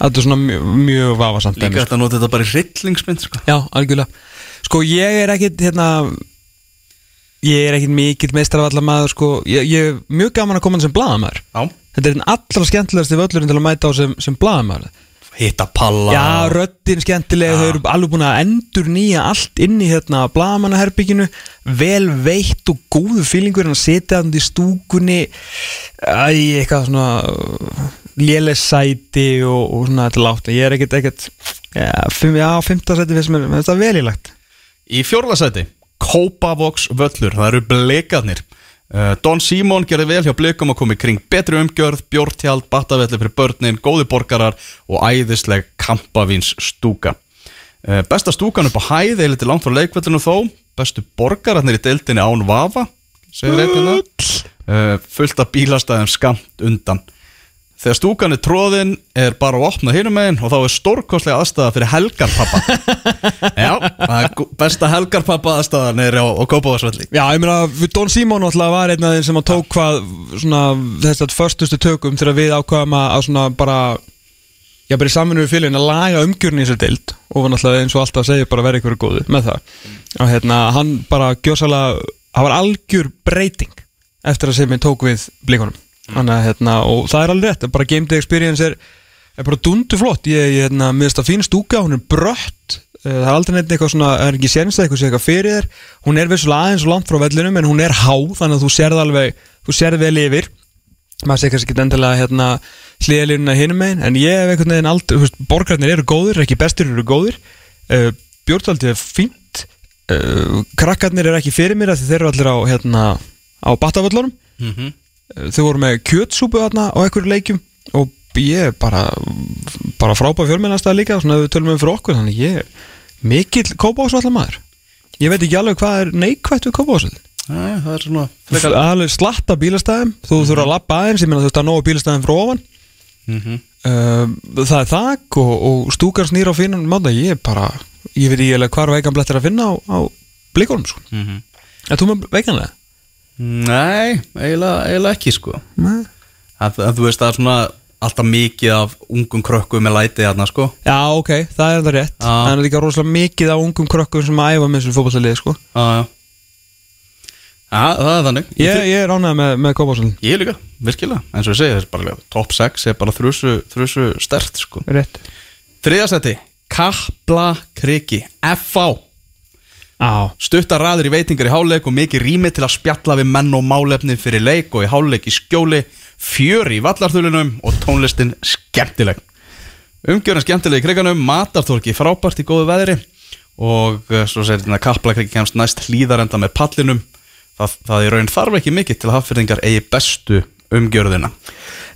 þetta er svona mjög, mjög vafasamt dæmi, líka þetta að nota þetta bara í rillingsmynd sko. Já, algjörlega Sko ég er ekkit hérna Ég er ekkit mikill meistarvallar maður sko. Ég ég er mjög gaman að koma sem blaðamaður. Já, Þetta er einn allra skemmtilegasti völlurinn til að mæta á sem, sem blaðamaður. Hitta palla Já, röddin skemmtilega, þau eru alveg búin að endur nýja allt inn í hérna blaðamannaherbygginu Vel veitt og góðu fílingur en að setja þannig í stúkunni Æ, eitthvað svona léleg sæti og, og svona þetta látt Ég er ekkit, ekkit Já, fimm, já fymta sæti finnst mér, mér finnst það vel í lagt. Í Kópavogs völlur, það eru blekarnir uh, Don Simon gerði vel hjá blikum að koma í kring betri umgjörð, bjórtjald, batavelli fyrir börnin, góði borgarar og æðisleg kampavíns stúka. Uh, Besta stúkan upp á hæð eða til langt frá leikvellinu þó. Bestu borgararnir í deildinni án vafa segir eitthvað uh, Fullt af bílastæðum skamt undan Þegar stúkan er tróðin er bara að opna hinum megin og þá er stórkostlega aðstæða fyrir helgarpappa [laughs] Já, það er besta helgarpappa aðstæðan er á, á Kópavarsvelli Já, ég meina, Don Simon alltaf var einn af þeim sem að tók hvað svona þess að förstustu tökum þegar við ákvaðum að, að svona bara já, bara í samvinnu við félagin að laga umgjörni í þessu deild. Og var náttúrulega eins og alltaf að segja bara verið ykkur góðu með það. Og hérna, hann bara gjósalega það var algjör breyting eftir að ég tók við blíkonum þannig að hérna, og það er alveg rétt bara game day experience er, er bara dundu flott. Ég, hérna, mér finnst það fín stúka, hún er brött. Eh, það er aldrei neitt eitthvað svona, er ekki sénst að eitthvað sé eitthvað fyrir þér, hún er vissulega aðeins og langt frá vellinum en hún er há þannig að þú sérð alveg, þú sérð vel yfir. Maður sé kannski ekki endilega hérna hliðalínuna hinum megin en ég hef einhvern veginn aldrei, veist, borgarnir eru góðir ekki bestir eru góðir. Uh, Björnvaldið er fínt. Uh, krakkarnir eru ekki fyrir mér því þeir eru allir á, hérna, á batavöllunum Mhm. Uh, þau voru með kjötsúpu þarna á einhverju leikjum og ég er bara bara frábæð fjölmennastæð líka svona við tölum um fyrir okkur þannig ég er mikill kópásvallar maður ég veit ekki alveg hvað er neikvætt við kópásvall Nei, það er svona er alveg slatta bílastæðum Þú þurfa að lappa aðeins, ég meina þú veist að nóga bílastæðum frá ofan Mhm. uh, Það er þak og, og stúkar snýr á finnan máta Ég er bara, ég veit ekki alveg hvar veikan blettir að finna á, á blikunum sko. Mhm. Er þú með veikanlega? Nei, eiginlega, eiginlega ekki sko. Að, að Þú veist það er svona alltaf mikið af ungum krökkum með læti þarna sko. Já, ok, það er það rétt. Já. Það er líka rosalega mikið á ungum krökkum sem æfa með þessu fótballtalið sko. Já, já. Já, það er þannig. Ég, ég er ánægð með, með kópásvallin Ég líka, virkilega, eins og ég segi, það er bara top 6 er bara þrjusu, þrjusu stert sko. Rétt. Þriðasæti, Kapla Kriki F.A. Stuttar raður í veitingar í háleik og mikið rými til að spjalla við menn og málefni fyrir leik og í háleik í skjóli. Fjör í vallarþulunum og tónlistin skemmtileg. Umgjörðan skemmtileg í kriganum, matarþorki frábært í góðu veðri og eh, svo segir þetta Kapla Kriki kemst næst hlýðarenda með pallinum. Það, það í raun þarf ekki mikið til að hafðfyrðingar eigi bestu umgjörðina.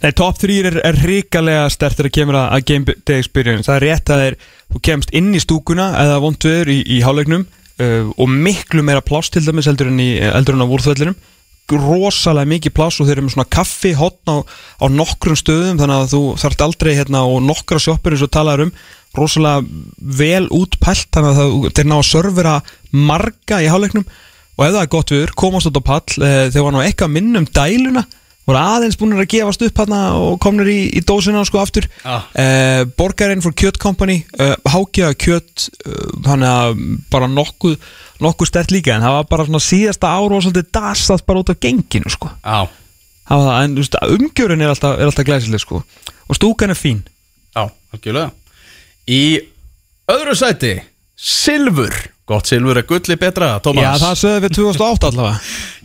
Nei, top 3 er, er ríkalega stertur að kemur að, game day experience. Það er rétt að þeir, þú kemst inn í stúkuna eða vondveður í, í háleiknum uh, og miklu meira pláss til dæmis heldur en, í, heldur en á vúrþvellinum rosalega mikið pláss og þeir eru með svona kaffi hotn á, á nokkrum stöðum þannig að þú þarft aldrei hérna og nokkra sjoppur eins og talaður um. Rosalega vel útpælt þannig að það, þeir ná að servera marga í háleiknum og ef það er gott viður, komast út á pall eh, þegar var nú eitthvað minn um dæluna voru aðeins búinir að gefast upp hérna og komnir í, í dósina sko aftur. Ah. eh, Borgarinn for Kjöt Company eh, hákjaða kjöt eh, þannig að bara nokkuð nokkuð stert líka en það var bara svona síðasta ár og svolítið dasast bara út af genginu sko. Já, það en umgjörun er alltaf, er alltaf glæsileg sko. Og stúkan er fín. Já, algjörlega. Í öðru sæti Silfur Gott silfur er gulli betra, Tómas. Já, það sögðu við 2008 allavega.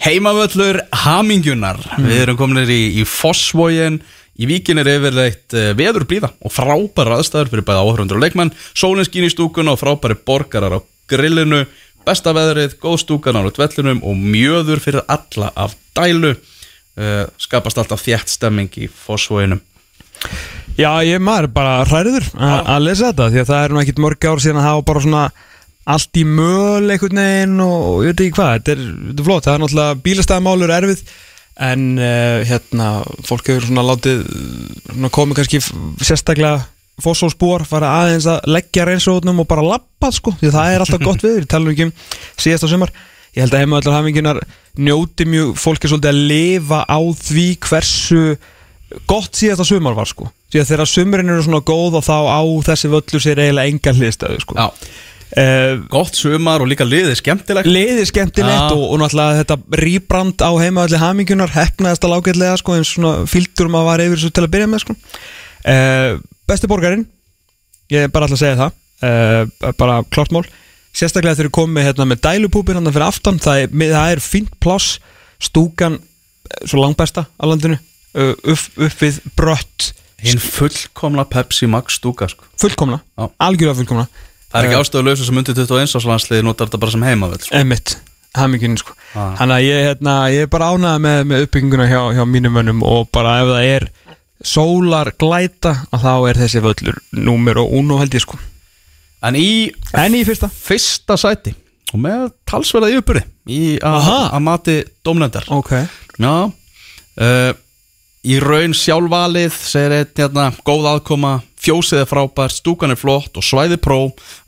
Heimavöllur Hamingjunar. Við erum kominir í, í Fossvógin Í víkin er yfirleitt uh, veður blíða og frábæra aðstæður fyrir bæða áhörundur og leikmenn. Sólinn skín í stúkuna og frábæri borgarar á grillinu. Besta veðrið, góð stúkanar á tvellinum og mjöður fyrir alla af dælu. Uh, Skapast alltaf þjætt stemming í Fossvóginum Já, ég maður bara hræður að lesa þetta því að það er nú ekkit mörg ár síðan að hafa bara svona allt í möl einhvern veginn og, og ég veit ekki hvað, þetta er, þetta er flott. Það er náttúrulega bílastæðamálur erfið en uh, hérna, fólk hefur svona látið svona komið kannski sérstaklega fósfólksbúar fara aðeins að leggja reynsóðnum og bara lappa sko, því það er alltaf gott við, við talum ekki um síðasta sumar. Ég held að heima allar hafinginar njóti mjög fólki svolítið að lifa á því hversu gott síðasta sumar var sko. Því að þegar sumurinn eru svona góð og þá á þessi völlu sér eiginlega enga hliðstöðu sko. Já, uh, gott sumar og líka liðið skemmtilegt. Liðið skemmtilegt Já. og, og náttúrulega þetta rýbrand á heimaðalli hamingunar hefnaðist að lágætlega sko eins svona fíldur maður var yfir þessu til að byrja með sko. Uh, Besti borgarinn ég er bara alltaf að segja það. Uh, bara klart mál. Sérstaklega þegar við komum með, hérna, með dælupúpin hann fyrir aftan það er, það er fínt pláss stúkan svo langbesta á landinu upp, upp við brött. Hinn fullkomla Pepsi Max stúka sko. fullkomna, Já. algjörlega fullkomna Það er ekki Eh, ástöðulösa sem undir 21 ás landsliði notar þetta bara sem heimavöld sko. Emmitt, hamingunni sko. Ah. Þannig að ég, hérna, ég er bara ánægð með, með uppbygginguna hjá, hjá mínum mönnum og bara ef það er sólar glæta að þá er þessi völlur númer og uno held ég sko. En í En í fyrsta. fyrsta sæti og með talsverða í að Aha. að mati dómnendar Ok. Já uh, Í raun sjálfvalið segir einn hérna, góð aðkoma fjósið er frábært, stúkan er flott og svæði pró,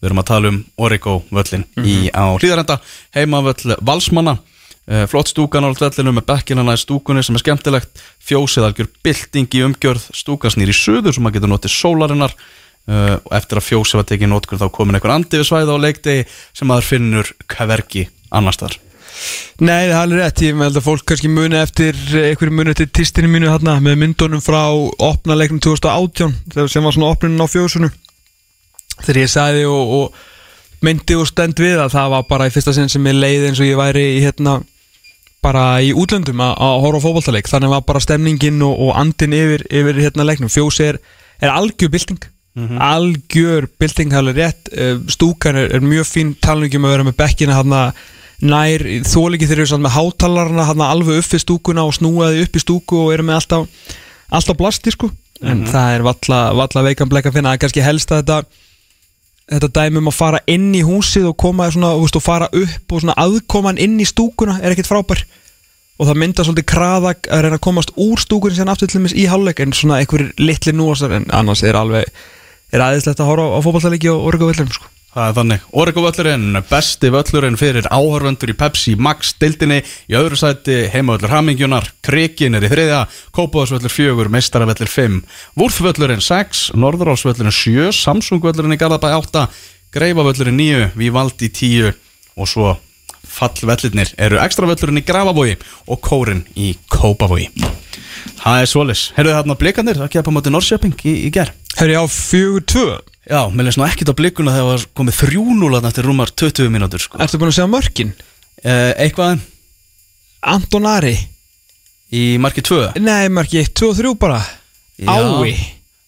við erum að tala um Origo völlin í, á hlýðarenda heimavöll Valsmanna. Uh, flott stúkan á völlinu með bekkina næst stúkunni sem er skemmtilegt, fjósið algjör bylting í umgjörð, stúkan snýr í suður sem maður getur notið sólarinnar. Uh, og eftir að fjósið var tekið notkur þá komin einhver andi við svæði á leikdegi sem maður finnur hvergi annars þar Nei, það er alveg rétt, ég held að fólk kannski muni eftir einhverju muni eftir tistinu mínu hérna með myndunum frá opna leiknum 2018 þegar sem var svona opnunin á fjósunu þegar ég sagði og, og myndi og stend við að það var bara í fyrsta sinn sem ég leiði eins og ég væri í hérna bara í útlöndum að, að horfa á fótballtaleik þannig var bara stemningin og, og andin yfir, yfir hérna leiknum. Fjósi er, er algjör bylting. Algjör bylting það er rétt. Eh, stúkan er, er mjög fín talningum að vera með bekkina hann nær þóliki þeir eru samt með hátalarna hann alveg upp við stúkuna og snúaði upp í stúku og eru með alltaf alltaf blasti sko. En það er valla, valla veikan bleik að finna. Það er kannski helst að þetta þetta dæmi um að fara inn í húsið og koma svona, veist, og fara upp og svona aðkoman inn í stúkuna er ekkit frábær. Og það mynda svolítið kraðak að reyna að komast úr stúkunni sem aftur til dæmis í hálfleik en svona einhverjir litli núastar en annars er alveg er aðeinslegt að horfa á, á fótballtaleiki og orga villum sko. Það er þannig, Origo völlurinn, besti völlurinn fyrir áhörvendur í Pepsi Max deildinni, í öðru sæti heimavöllur Hamingjunar, Krikin er í þriðja Kópavöllur fjögur, Meistaravöllur 5 Vúrfvöllurinn 6, Norðurásvöllurinn 7 Samsungvöllurinn í Garðabæ 8 Greifavöllurinn 9, Vivaldi 10 og svo fallvellirnir eru ekstravöllurinn í Grafavogi og Kórin í Kópavogi. Það er svolis, heyrðu þarna blikandir að kepa moti Norrköping í, í ger Herri á fjögur tvö Já, mér leist nú ekkit á blikuna þegar var komið 3-0 eftir rúmar 20 mínútur sko. Ertu búin að segja mörkin? eh, Eitthvað Anton Ari í marki 2 Nei, mörki 1, 2 og 3 bara Ái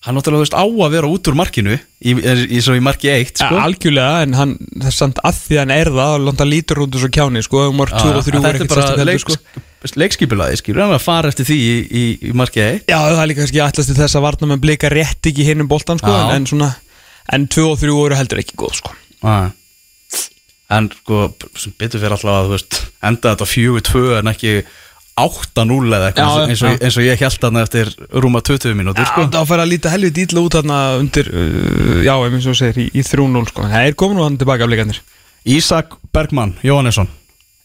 Hann náttúrulega veist á að vera út úr markinu í, í, í, svo í marki 1 sko. Algjörlega, en hann, það er samt að því hann er það og landa lítur út úr svo kjáni sko, um mörg 2 og 3 En er Þetta er ekkert bara sérstaklega heldur, sko. leikskipulaði skilur hann að fara eftir því í, í, í marki 1 Já, það er líka kannski ætlast til þess að varna með blika rétt ekki hinn um boltan sko, Já. en, en svona En 2 og 3 eru heldur ekki góð sko. En sko, sem betur fyrir alltaf að veist, enda þetta 4-2 en ekki 8-0 eða eitthvað eins, eins og ég held þarna eftir rúma 20 mínútur sko. Það fær að líta helvið ítla út þarna undir, uh, já, eins og segir, í, í 3-0 sko. Það er komin og hann tilbaka af blikandir Ísak Bergmann, Jóhannesson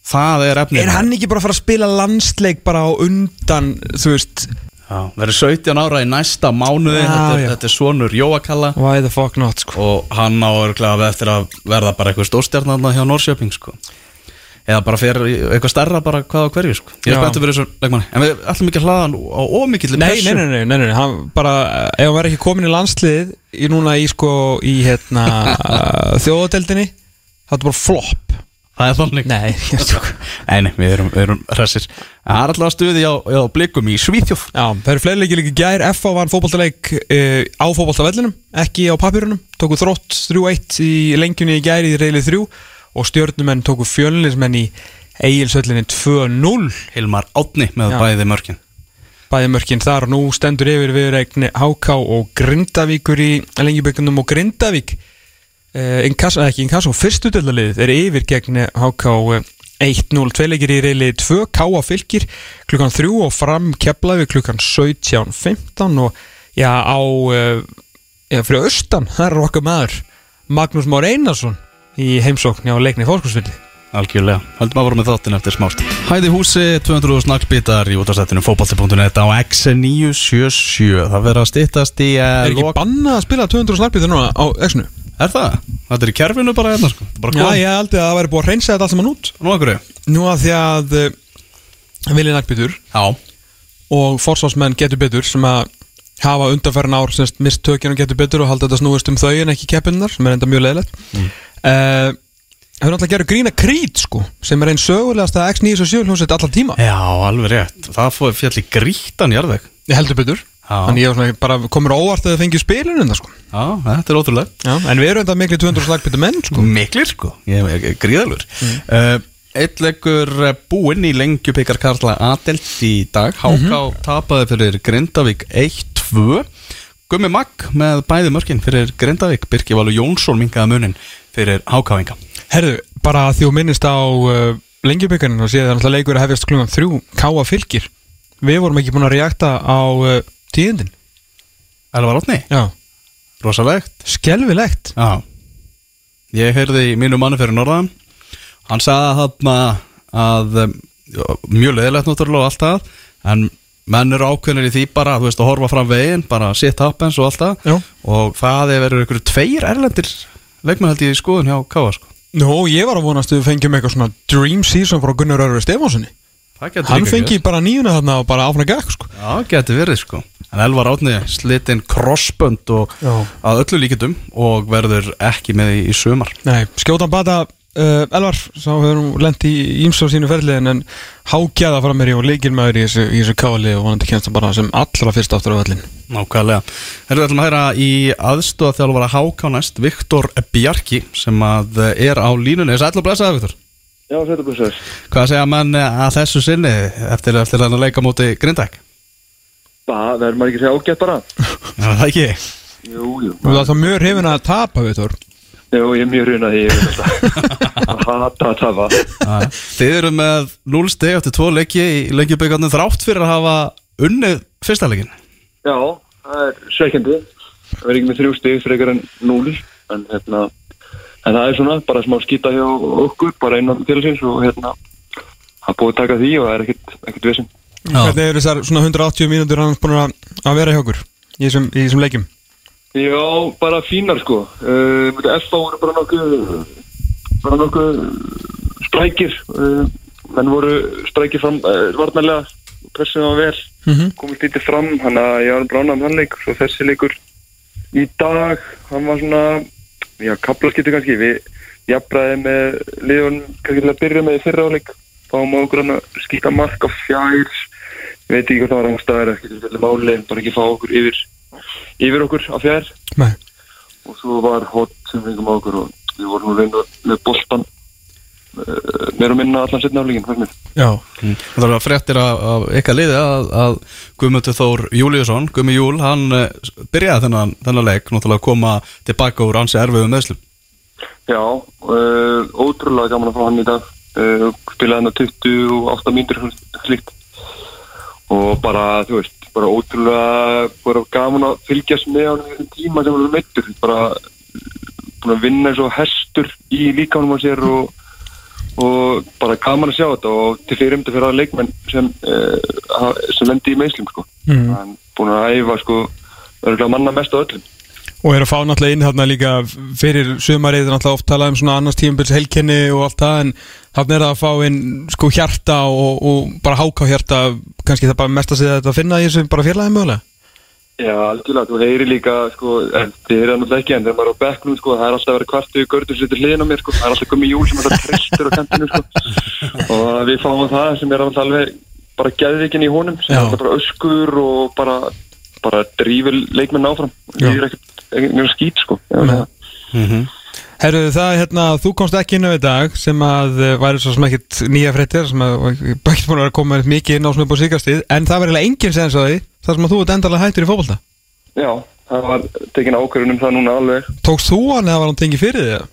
Það er efnið Er hann ekki bara að fara að spila landsleik bara á undan, þú veist verður 17 ára í næsta mánuði. Já, þetta, já. þetta er sonur Jóakalla. Why the fuck not, sko? Og hann á örglega eftir að verða bara eitthvað stórstjarnarna hjá Norrköping sko. eða bara fyrir eitthvað stærra bara hvað á hverju sko. ég er spenntur fyrir þessu leikmanni en við ætlum ekki að hlaða hann á ómikill Nei, nei, nei, nei, nei, nei, hann bara, ef hann verður ekki komin í landsliðið í núna í sko, í hérna [laughs] þjóðadeldinni, það er bara flop það er þannig. Nei, nei, nei, við erum, erum en það er alltaf stuði á, á blikum í Svíþjóð. Já, það eru fleiri leikir líka gær. F.A. vann fótballtaleik uh, á fótballtavellinum ekki á papirunum, tóku þrótt 3-1 í lengjunni í gær í reylið 3 og stjórnumenn tóku fjölnismenn í eigilsöllinni 2-0 Hilmar Átni með Já. bæði mörkin. Bæði mörkin þar og nú stendur yfir viðreikni HK og Grindavíkur í lengjubökkunum og Grindavík inkasso, ekki inkasso, fyrstu döldaliðið er yfir gegn HK eh, 1-0, tveilegir í reyli 2 K.A. fylgir klukkan 3 og fram keflaði klukkan 17.15 og já á já, fyrir austan, það er okkar maður Magnús Már Einarsson í heimsókn á leikni fórskonsvildi Algjörlega, höldum að voru með þáttin eftir smást Hæði húsi, 200 snakkbítar í útastættinu fótballti.net á X977 Það verður að styttast í Er ekki bannað að spila 200 snarpið núna á X-nu? Er það? Þetta er í kerfinu bara hérna sko. Er bara Já, ég held að það væri búið að reynsa þetta allt saman út. Nú okkur Nú að því að uh, Vili Nagbjörn Já. og forsvarsmenn getur betur sem að hafa undanferðin ár semst mist tökina getur betur og halda þetta snúist um þau en ekki keppinnar sem er enda mjög leiðilegt mm. uh, Hefur náttúrulega gerð grína krít sko sem er einn sögulegasta X977 hljómsveit allar tíma. Já, alveg rétt. Það fóði fjall í grítan jarðveg. Ég heldur betur. Þannig ég var svona bara komur óvart að þau fengið spilinu þetta sko. Já, þetta er ótrúlega Já, en við erum enda miklu 200 slagbyrtu menn sko. Miklir sko, ég er gríðalur. Mm. Eitt leikur eh, búinn í lengjubikar Karla Adelt í dag. Háká tapaði fyrir Grindavík 1-2 Gummi Magg með bæði mörkin fyrir Grindavík. Birki Valur Jónsson minkaði munin fyrir Hákáinga Herðu, bara því þú minnist á uh, lengjubikanin og séð að leikur að hefjast klungan þrjú. Káa fylgir Við vorum ekki búin að reakta á uh, tíðindin. Elvar Átni, Já, rosalegt. Skelvilegt Já. Ég heyrði í mínu manni fyrir norðan. Hann sagði þarna að um, já, mjög leðilegt náttúrulega og allt það en menn eru ákveðnir í því bara þú veist að horfa fram veginn, bara sit happens og allt það. Og það er verið ykkur tveir erlendir leikmenn held ég í skoðun hjá Káa sko. Nú, ég var að vonast að við fengjum eitthvað svona dream season frá Gunnar Örður getur Hann fengi gerst. bara nýjuna þarna og bara áfram gekk sko Já, getur verið sko En Elvar Átni slitinn crossbönd og Já. að öllu líkitum og verður ekki með í, í sumar Nei, skjótan bata uh, Elvar, sá hefur lent í ímsu á sínu ferliðin en hágjaða fram mér í og leikir maður í þessu, þessu káli og vonandi kemst það bara sem allra fyrst aftur á völlin Nákvæmlega. Herru, við ætlum að hæra í aðstóða þjálfara HK næst, Viktor Bjarki, sem að er á línunni. Þess að ætla að blessa það, Viktor. Já, þetta er blessaður. Hvað segja menn að þessu sinni eftir, eftir að leika móti Grindæk? Það verður maður ekki að segja ágætt bara. Já, [laughs] það ekki. Jú, jú. það er það mjög hrifin að tapa við þór Jú, ég er mjög hrjuna því ég veit þetta. [laughs] Að hata að tafa. Já. Þið eru með 0 steg eftir tvo leiki í leikjubíkarnir þrátt fyrir að hafa unnið fyrsta leikin. Já, það er sveikjandi. Það verður ekki með þrjú stig frekar en núl. En hérna, en það er svona bara smá skýta hjá okkur, bara innan félagsins og hérna, það búið að taka því og það er ekkert, ekkert vesinn. Hvernig eru þessar svona 180 mínútur hann búin að að vera hjá okkur í þessum, í þessum leikjum? Já, bara fínar sko. Uh, FA voru bara nokkuð, bara nokkuð sprækir. Uh, menn voru sprækir fram uh, varnarlega, pressum var vel, Mhm. komist lítið fram, hann að ég var brána um hann leik, svo þessi leikur í dag, hann var svona, já, kaplaskipti kannski, við jafnbræði með liðun, kannski til að byrja með í fyrra áleik, fáum á okkur að skýta mark á fjær, ég veit ekki hvort það var angstæðar, ekki til þetta máli, bara ekki fá okkur yfir, yfir okkur á fjær. Nei. Og svo var hot sem fengum á okkur og við vorum að reyna með boltan uh, meira og minna allan setna mér. Já Það var fréttir af, ykkar liði að, að Guðmundur Þór Júliusson, Guðmi Júl, hann uh, byrjaði þennan, þennan leik, náttúrulega að koma tilbaka úr ansi erfiðu meðslum. Já, uh, ótrúlega gaman að fá hann í dag uh, spilaði hann á 28 mínútur slíkt og bara, þú veist, bara ótrúlega bara gaman að fylgjast með hann í þessum tíma sem hann meittur bara búin að vinna eins og hestur í líkánum á sér og, og bara gaman að sjá þetta og til fyrirmynda fyrir aða leikmenn sem, uh, sem lendi í meðslum sko. Mhm. hann búin að æfa sko örgulega manna mest á öllum Og er að fá náttúrulega inn þarna líka fyrir sumarið, náttúrulega oft talað um svona annars tímabils helkenni og allt það en þarna er að fá inn sko hjarta og, og bara háká hjarta kannski það bara mest að segja þetta að finna í þessu bara félagið mögulega Já, algjörlega, þú heyri líka, sko, þið heyrið það náttúrulega ekki, en þegar maður er á bekknum, sko, það er alltaf verið kvartu í görður sér til hliðin á mér, sko, það er alltaf komið júl sem alltaf tristur á kantinu, sko, [laughs] og við fáum það sem er alltaf alveg bara geðvikin í honum, sem Já. er alltaf bara öskur og bara, bara drífur leikmenn áfram, það er ekkert, mjög skýt, sko, já, Nei. það. Herru, það er hérna, þú komst ekki inn á í dag sem að uh, væri svo sem ekkit nýja fréttir sem að bækt búin að koma mikið inn á svona upp á síkastið en það var eiginlega enginn sens á því þar sem að þú ert endalega hættur í fótbolta Já, það var tekin ákvörðun um það núna alveg. Tókst þú hann eða var hann tengið fyrir þig?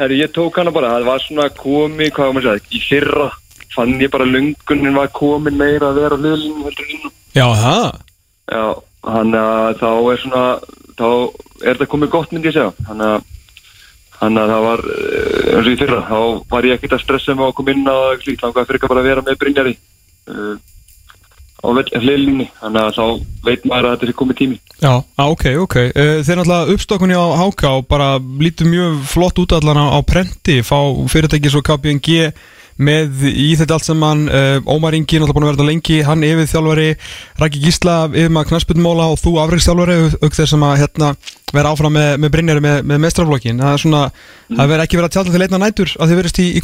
Herri, ég tók hana bara, það var svona komið, hvað var maður að segja, í fyrra fann ég bara lungunin var komin meira að vera nú. Já, það Já, hann að þá er svona, þá er þetta komið gott myndi ég segja. Hann að, hann að það var, eh, eins og í fyrra, þá var ég ekkert að stressa mig á að koma inn á slíkt, þá hvað fyrir bara að vera með Brynjari uh, á hliðlinni, hann að þá veit maður að þetta er komið tími. Já, á, ok, ok. Uh, Þeir náttúrulega uppstokkunni á HK og bara lítur mjög flott út allan á, á prenti. Fá fyrirtæki svo KPNG með í þetta allt saman. Uh, Ómar Ingi náttúrulega búin að vera þetta lengi. Hann yfir þjálfari, Raki Gísla yfir maður knarsbytmóla og þú afrikstjálfari auk þess að hérna, vera áfram með, með Brynjari með, með mestraflokkin það er svona, það verður ekki verið að tjálta til einna nætur að þið verðist í, í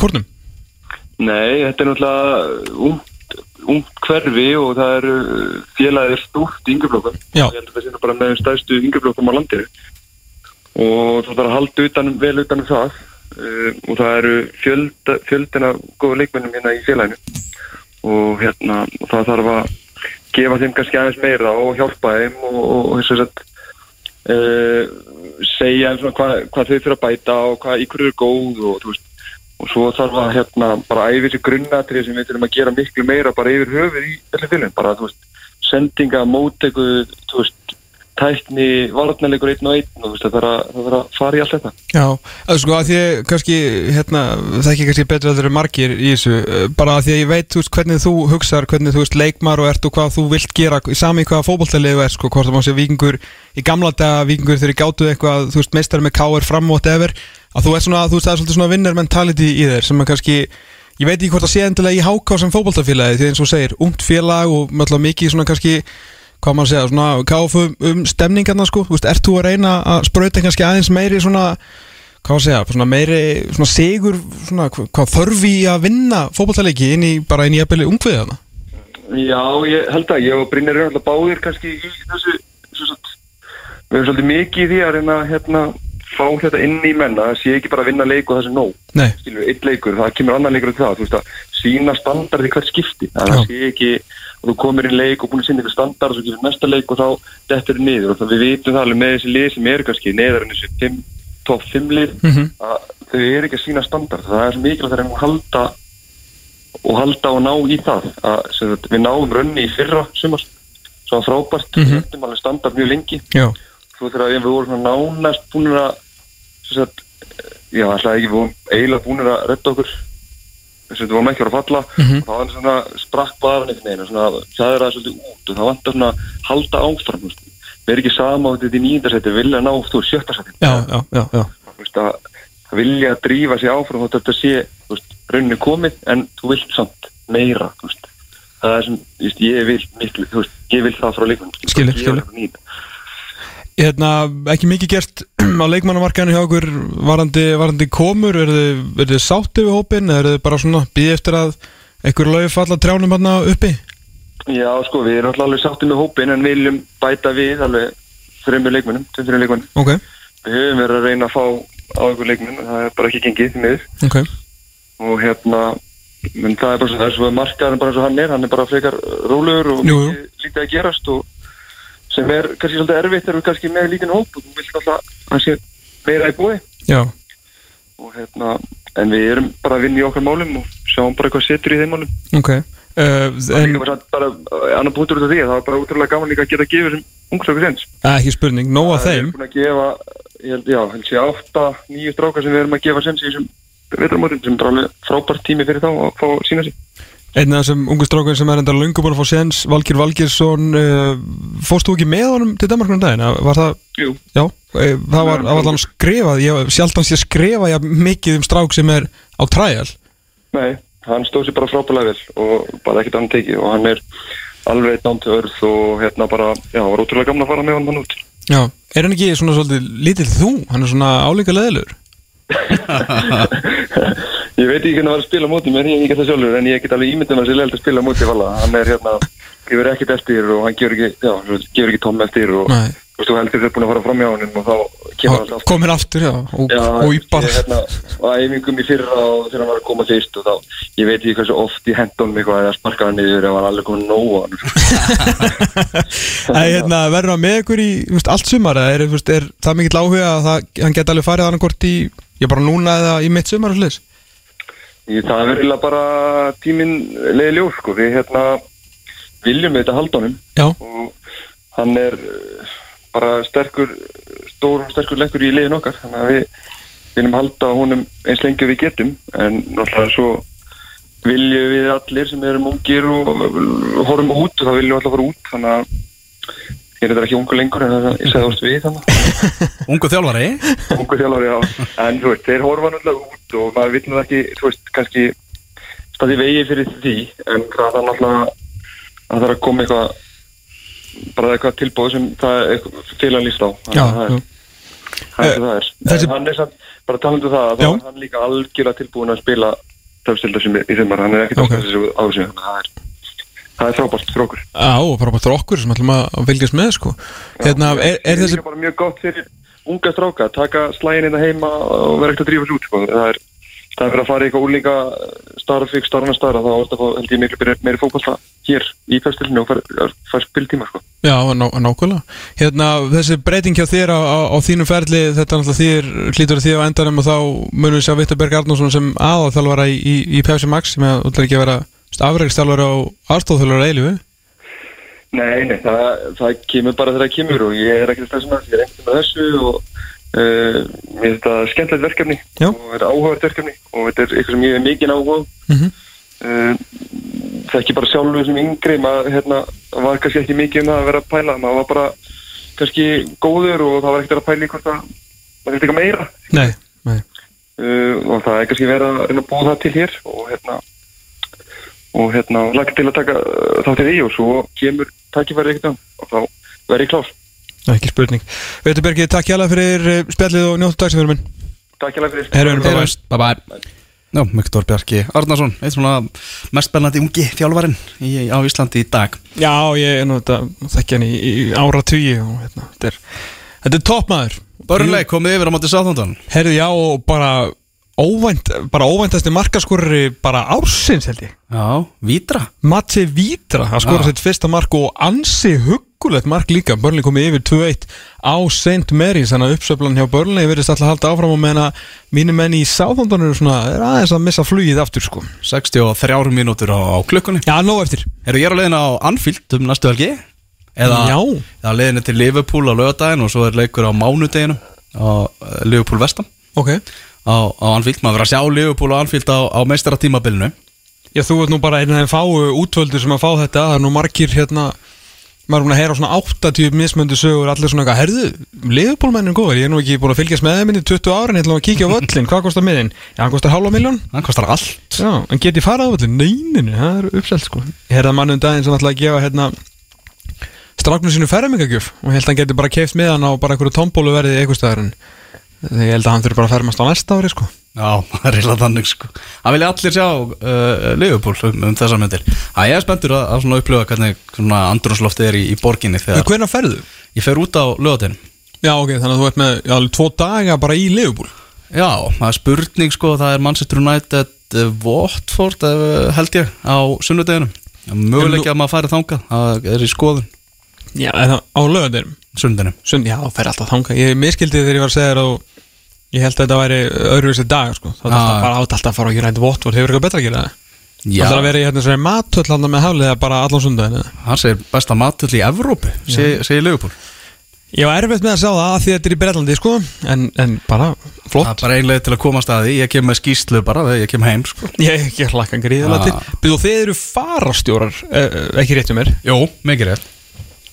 Nei, þetta er náttúrulega ungt, ungt hverfi og það eru félagið er stúrt í yngjaflokkum. Ég held að það sé nú bara með stæðstu yngjaflokkum á landinu. Og það þarf að halda utan, vel utan um það. Uh, og það eru fjölda, fjöldina góða leikmennum hérna í félaginu. Og hérna, og það þarf að gefa þeim kannski aðeins meira og hjálpa þeim og, og, og þess að uh, segja þeim svona hvað, hvað þau þurfa að bæta og hvað í hverju er góð og þú veist og svo þarf að hérna bara æfi þessi grunnatrið sem við þurfum að gera miklu meira bara yfir höfuð í öllum fylgum bara þú veist, sendinga, mótegu þú veist, tækni varnarleikur einn og einn og þú veist, það þarf að, fara í allt þetta. Já, að sko að því kannski hérna, það ekki kannski betur að það eru margir í þessu, eh, bara að því að ég veit þú veist, hvernig þú hugsar, hvernig þú veist leikmar og ert og hvað þú vilt gera, sami hvaða fótboltalegu er, sko, hvort að þú ert svona, þú veist, það er svolítið svona vinner mentality í þér sem að kannski Ég veit ekki hvort það sé endilega í háká sem fótboltafélagi því eins og segir, ungt félag og mjög mikið svona kannski hvað maður segja, svona káfu um stemningarna sko, þú veist, ert þú að reyna að sprauta kannski aðeins meiri svona hvað að segja, svona meiri svona sigur, svona hva- hvað þörfi að vinna fótballtaleiki inn í bara í ungviðið hana Já, ég held að ég og Brynjar eru alltaf báðir kannski í þessu, við erum svolítið mikið í því að reyna hérna fá þetta inn í menna, það sé ekki bara að vinna leik og það sé nóg, skilur, eitt leikur það kemur annan leikur til það, þú veist að sína standardi hvert skipti, að það sé ekki að þú komir í leik og búin að sinna ykkur standard og svo kemur næsta leik og þá dettur þér niður. Og það við vitum það alveg með þessi lið sem eru kannski neðar en þessi top 5 lið Mhm. að þau eru ekki að sína standard. Það er mikilvægt að reyna að halda og halda og ná í það. Að sem við náum rönni í fyrra sumar svo frábært, mm. -hmm. standard mjög lengi. Já, svo þegar við vorum svona nánast búin að sagt, já, alltaf ekki, við vorum eiginlega búin að redda okkur. Þess að við vorum ekki að falla. Mhm. og það var svona sprakk baðan veginn og svona það er það svolítið út og það svona að halda áfram við erum ekki sama á þetta í nýjöndarsæti vilja ná þú veist, sjötta sæti. Já, já, já, já. Þú veist, að að vilja að drífa sig áfram og þetta sé rauninni komið en þú vilt samt meira það er sem ég vil miklu ég vil það frá leikunum Skilur, skilur. Hérna, ekki mikið gert [clears throat] á leikmannamarkaðinu hjá okkur varandi, varandi komur, er þið, er þið sáttið við hópin, eða er þið bara svona býði eftir að einhver lög falla trjánum hérna uppi? Já, sko, við erum alltaf sáttið með hópin en viljum bæta við alveg þreymur leikmennum, tveimur leikmennum. Ok, Við höfum verið að reyna að fá á einhver leikmenn, það er bara ekki gengið því miður. Ok, og hérna, menn það er bara svo, það er svo markaðurinn bara og hann er, hann er bara frekar rólegur og Jú, lítið að gerast og sem er kannski svolítið erfitt þegar við kannski með lítinn hóp og þú vilt alltaf að sé meira í búi já, og hérna, en við erum bara að vinna í okkar málum og sjáum bara hvað setur í þeim málum. ok. Uh, En, bara, bara uh, annar punktur út af því, að það er bara útrúlega gaman líka að geta að gefa þessum ungstöku sens. ekki spurning, nóg að Það er þeim. að gefa, ég held, já, held sé átta, nýju strákar sem við erum að gefa sens í þessum vetrarmótin sem er alveg frábært tími fyrir þá að fá að sína sig. Einn af þessum ungu strákun sem er enda lungu búin að fá séns, Valgir Valgirsson, uh, fórst þú ekki með honum til Danmarkunum daginn? Var það, Jú, já, eh, það var, hann skrifað, ég sjálf hans ég skrifa já, mikið um strák sem er á træal. nei, hann stóð sér bara frábælega vel og bara ekkert annan tekið og hann er alveg ánd til örð og hérna bara, já, var útrúlega gaman að fara með hann hann út. Já, er hann ekki svona svolítið lítill þú? Hann er svona álíka leðilegur. [laughs] ég veit ekki hvernig það var að spila móti mér, ég get það sjálfur en ég get alveg ímyndum að sér leilt að spila á móti Valla, hann er hérna, gefur ekkert eftir og hann gefur ekki, já, gefur ekki tómm eftir og Nei. þú heldur þér búin að fara fram hjá hann og þá kemur hann alltaf Komir aftur, já, og, Já, og í bara. ég hérna, var æfingum í fyrra og þegar hann var að koma fyrst og þá, ég veit ekki hversu oft ég henda honum eitthvað eða sparka hann niður ef hann alveg komið nóg á hann [laughs] Æ, hérna, verður ég það er verilega bara tíminn leiði ljós, sko, við hérna viljum við þetta Já, og hann er eh, bara sterkur, stór og sterkur lekkur í liðin okkar, þannig að við viljum halda honum eins lengi við getum. En náttúrulega svo viljum við allir sem erum ungir og horfum út og þá viljum við allir fara út. Þannig að ég er þetta ekki ungu lengur en ég segði ást við þannig [laughs] Ungu þjálfari ungu þjálfari já en þú veist, þeir horfa náttúrulega út og maður nú ekki, þú veist, kannski staði vegi fyrir því en það er náttúrulega að það er að koma eitthvað bara eitthvað tilbúð sem það er félag líst á já, að það er, já. það er, það er. þessi- En hann er samt, bara talandu það að Já. er hann líka algjörlega tilbúin að spila töfstilda sem í sumar, hann er ekkert Ok. okay. að það er það er frábært fyrir okkur Já, bara bara okkur sem ætlum að fylgjast með, sko. Hérna, er, er Það þessi, líka bara mjög gott fyrir unga stráka að taka slægin inn að heima og vera ekkert að drífa út sko. það er það er fyrir að fara í eitthvað úlíka starf, ykkur starfna starf þá er þetta held ég miklu meiri, meiri fókbalta hér í festilinu og fær spiltíma sko. já, ná, nákvæmlega. Hérna, þessi breyting hjá þér á, á, á þínum ferli, þetta er náttúrulega þér, hlýtur því á endanum og þá munum við sjá Vittarberg Arnósson sem aðalþjálfara í, í, í Pepsi Max sem að ætlar ekki að vera afrækstjálfara og aðstofþjálfara eilifu. Nei, nei, það, það kemur bara þegar það kemur og ég er ekkert þessum að ég er ekkert með þessu og uh, mér er þetta skemmtilegt verkefni Já. og þetta er áhugavert verkefni og þetta er eitthvað sem ég er mikið áhuga á. Mm uh, það er ekki bara sjálfur sem yngri maður hérna, var kannski ekki mikið um það að vera að pæla maður var bara kannski góður og það var ekkert að pæla í hvort að maður vildi eitthvað meira Nei, nei. uh, og það er kannski verið að að það til hér og hérna og hérna lagt til að taka uh, þátt í og svo kemur tækifæri ekkert og þá verður ég klár. Ekki spurning. Vittarbergi, takk hjá fyrir eh, spjallið og njóttu dagsefyrir minn. takk hjá fyrir. Herru, bye bye. Bye bye Já, Viktor Bjarki Arnarsson, eitt svona mest spennandi ungi þjálfarinn í, á Íslandi í dag. Já, ég er nú þetta þekki hann í, í ára tugi og hérna, þetta er, þetta er toppmaður Börnleik komið yfir á móti Sáþóndan Herðu, já, og bara óvænt, bara óvæntasti markaskorri bara ársins held ég. Já, Vítra Matti Vítra að skora Já. sitt fyrsta mark og ansi huggulegt mark líka. Börnli komið yfir 2-1 á St. Mary's þannig að uppsöflan hjá Börnli verðist alltaf að halda áfram og meðan að mínu menn í Sáþóndan eru svona er aðeins að missa flugið aftur sko. 63 mínútur á, klukkunni. Já, nóg eftir. Eru ég á leiðin á Anfield um næstu helgi? Eða Já. eða leiðinni til Liverpool á lögadaginn og svo er leikur á mánudeginu á eh, Liverpool vestam Ok á, á Anfield, maður verður að sjá Liverpool á Anfield á, á meistaratímabilinu. Já, þú ert nú bara einn af þeim fáu útvöldur sem að fá þetta. Það er nú margir hérna maður er búin að heyra svona 80 mismöndu sögur allir svona eitthvað, herðu, liðbólmennin góður ég er nú ekki búin að fylgjast með þeim í 20 árin ég ætla að kíkja á völlin, hvað kostar miðin? Já, hann kostar hálfa miljón Það kostar allt. Já, en get ég farað á völlin? Neininu, það er uppselt sko. Ég heyrði að mann um daginn sem ætla að gefa hérna stráknu sínu fermingagjöf og held að hann geti bara keift með hann á bara einhverju tombólu verði eitthvað staðar en þegar ég held að hann þurfi bara að fermast á næsta ári sko. Já, [laughs] það er reyla þannig sko. Það vilja allir sjá uh, Liverpool um, um þessar myndir. Það er spenntur að, að svona upplifa hvernig svona andrúnsloftið er í, í borginni þegar Hvernig ferðu? ég fer út á lögatinn Já, ok, þannig að þú ert með já, tvo daga bara í Liverpool. Já, það er spurning sko það er Manchester United uh, Watford uh, held ég á sunnudeginum. Möguleiki að maður færi þangað það er í skoðun. Já, eða á lögadeginum sunnudeginum Sund, já, það fer alltaf þanga Ég miskildi þegar ég var að segja þér og ég held að þetta væri öðruvísi dag sko. Það er Ah. alltaf bara átt alltaf að fara á United Watford. Hefur eitthvað betra að gera það? Það er að vera í hérna svona matöll handa með hafliða bara allan eða? hann segir besta matull í Evrópu seg, segir Liverpool. Ég var erfitt með að sjá það að því að þetta er í Breitlandi sko. En, en bara Það flott er bara einlega til að komast að því. Ég kem með skýslu bara þegar ég kem heim sko. [laughs] Ég, ég hlakka gríðilega Ah. til. Býðu þið eru farastjórar eh, Ekki rétt um mér. Jó, mikið rétt.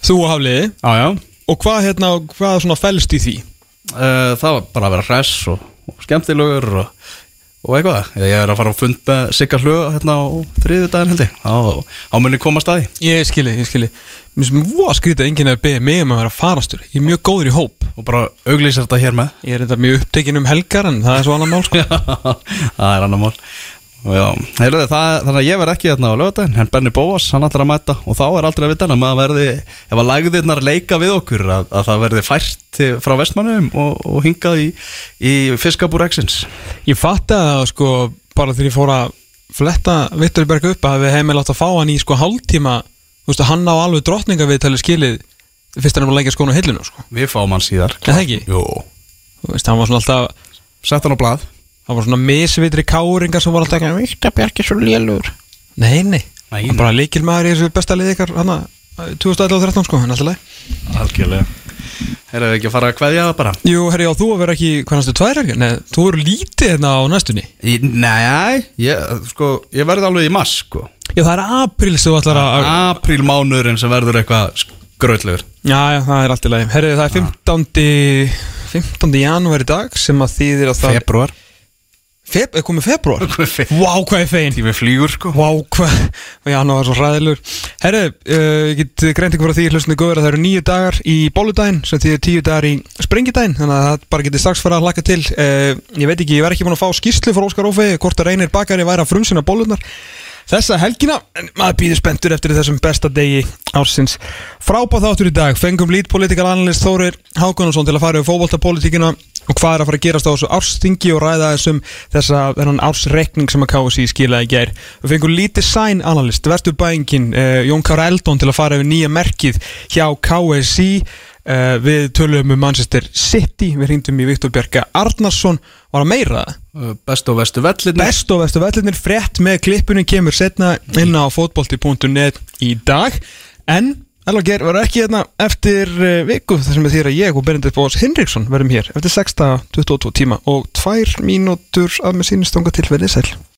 Þú og hafliði Já, já Og hvað hérna, hvað svona fælst í því? Uh, það var bara að vera hress og, og skemmtilegur og, og eitthvað. Ég er að fara á fund með Sigga Hlög hérna á þriðu daginn held ég. Á, á munni komast að því. Ég skilji, ég skilji. Mér sem skrítið að enginn er að beða mig um að vera farastjóri Ég er mjög góður í hóp. Og bara auglýsir þetta hér með. Ég er þetta mjög upptekinn um helgar en það er svo annar mál sko. [laughs] Það er annar mál já, heyrðu, það, þannig að ég verð ekki hérna á lögadaginn, en Benny Bóas, hann ætlar að mæta og þá er aldrei að vita hann að verði ef að lægðirnar leika við okkur að, að það verði fært frá vestmannum og, og hingað í, í fiskabúr Exins Ég fatt að sko bara þegar ég fór að fletta Vittur Berg upp að við hefum látt að fá hann í sko hálftíma Þú veist að hann á alveg drottningaviðtali skilið fyrst hann er búin að leggja skónu hillinu sko. Við fáum hann síðar. Er það ekki? Jú, Þú veist, hann var svona alltaf sett hann á blað hann var svona misvitri káringar sem var alltaf ekki Vittur Berg er svo lélur Nei, nei, Nei, hann bara líkil maður í þessu besta liði ykkar hann 2011-13 sko, hann alltaf leið algjörlega. Heyrðu ekki að fara að kveðja það bara? Jú, herri, já, þú að vera ekki, hvað næstu, tvær helgar? Nei, þú eru lítið hérna á næstunni. Í, Nei, ég, sko, ég verði alveg í mass sko. Já, það er apríl sem þú ætlar að Apríl mánuðurinn sem verður eitthvað skrautlegur. Já, já, það er allt í lagi. Herri, það er 15. 15. janúar í dag sem að þýðir að það Februar Feb, er komið februar? Fe- Vá, hvað er fein Tími flýgur sko. Vá, hvað Og janúar var svo hræðilur Herri, uh, ég get greint ykkur frá því hlustinu góður að það eru nýju dagar í bóludaginn sem þýðir tíu dagar í springidaginn þannig að það bara getið strax fara að hlaka til. Uh, Ég veit ekki, ég verð ekki búin að fá skýrslu frá Óskar Ófei hvort að reynir bakari væri að frumsina bólunar Þessa helgina, en maður býður spenntur eftir þessum besta degi ársins. Frábæð þáttur í dag, fengum lít political analyst Þórir Hákonarsson til að fara yfir fótboltapolitíkina og hvað er að fara að gerast á þessu árstingi og ræða þessum þessa þennan ársreikning sem að KSI skilaði í gær. Við fengum lít design analyst, vesturbæingin uh, Jón Kára Eldon til að fara yfir nýja merkið hjá KSI uh, Við tölum um Manchester City, við hringdum í Viktor Bjarka Arnarsson. Var að meira? Það? Uh, Best og vestu vellinni Best og vestu vellinir frétt með klippunum kemur setna inn á fótbolti.net í dag. En Elva Geir var ekki hérna eftir uh, viku þar sem við þýra ég og Benedikt Bós Hinriksson verðum hér eftir 6.22 tíma og 2 mínútur að með sínistanga til verið sæl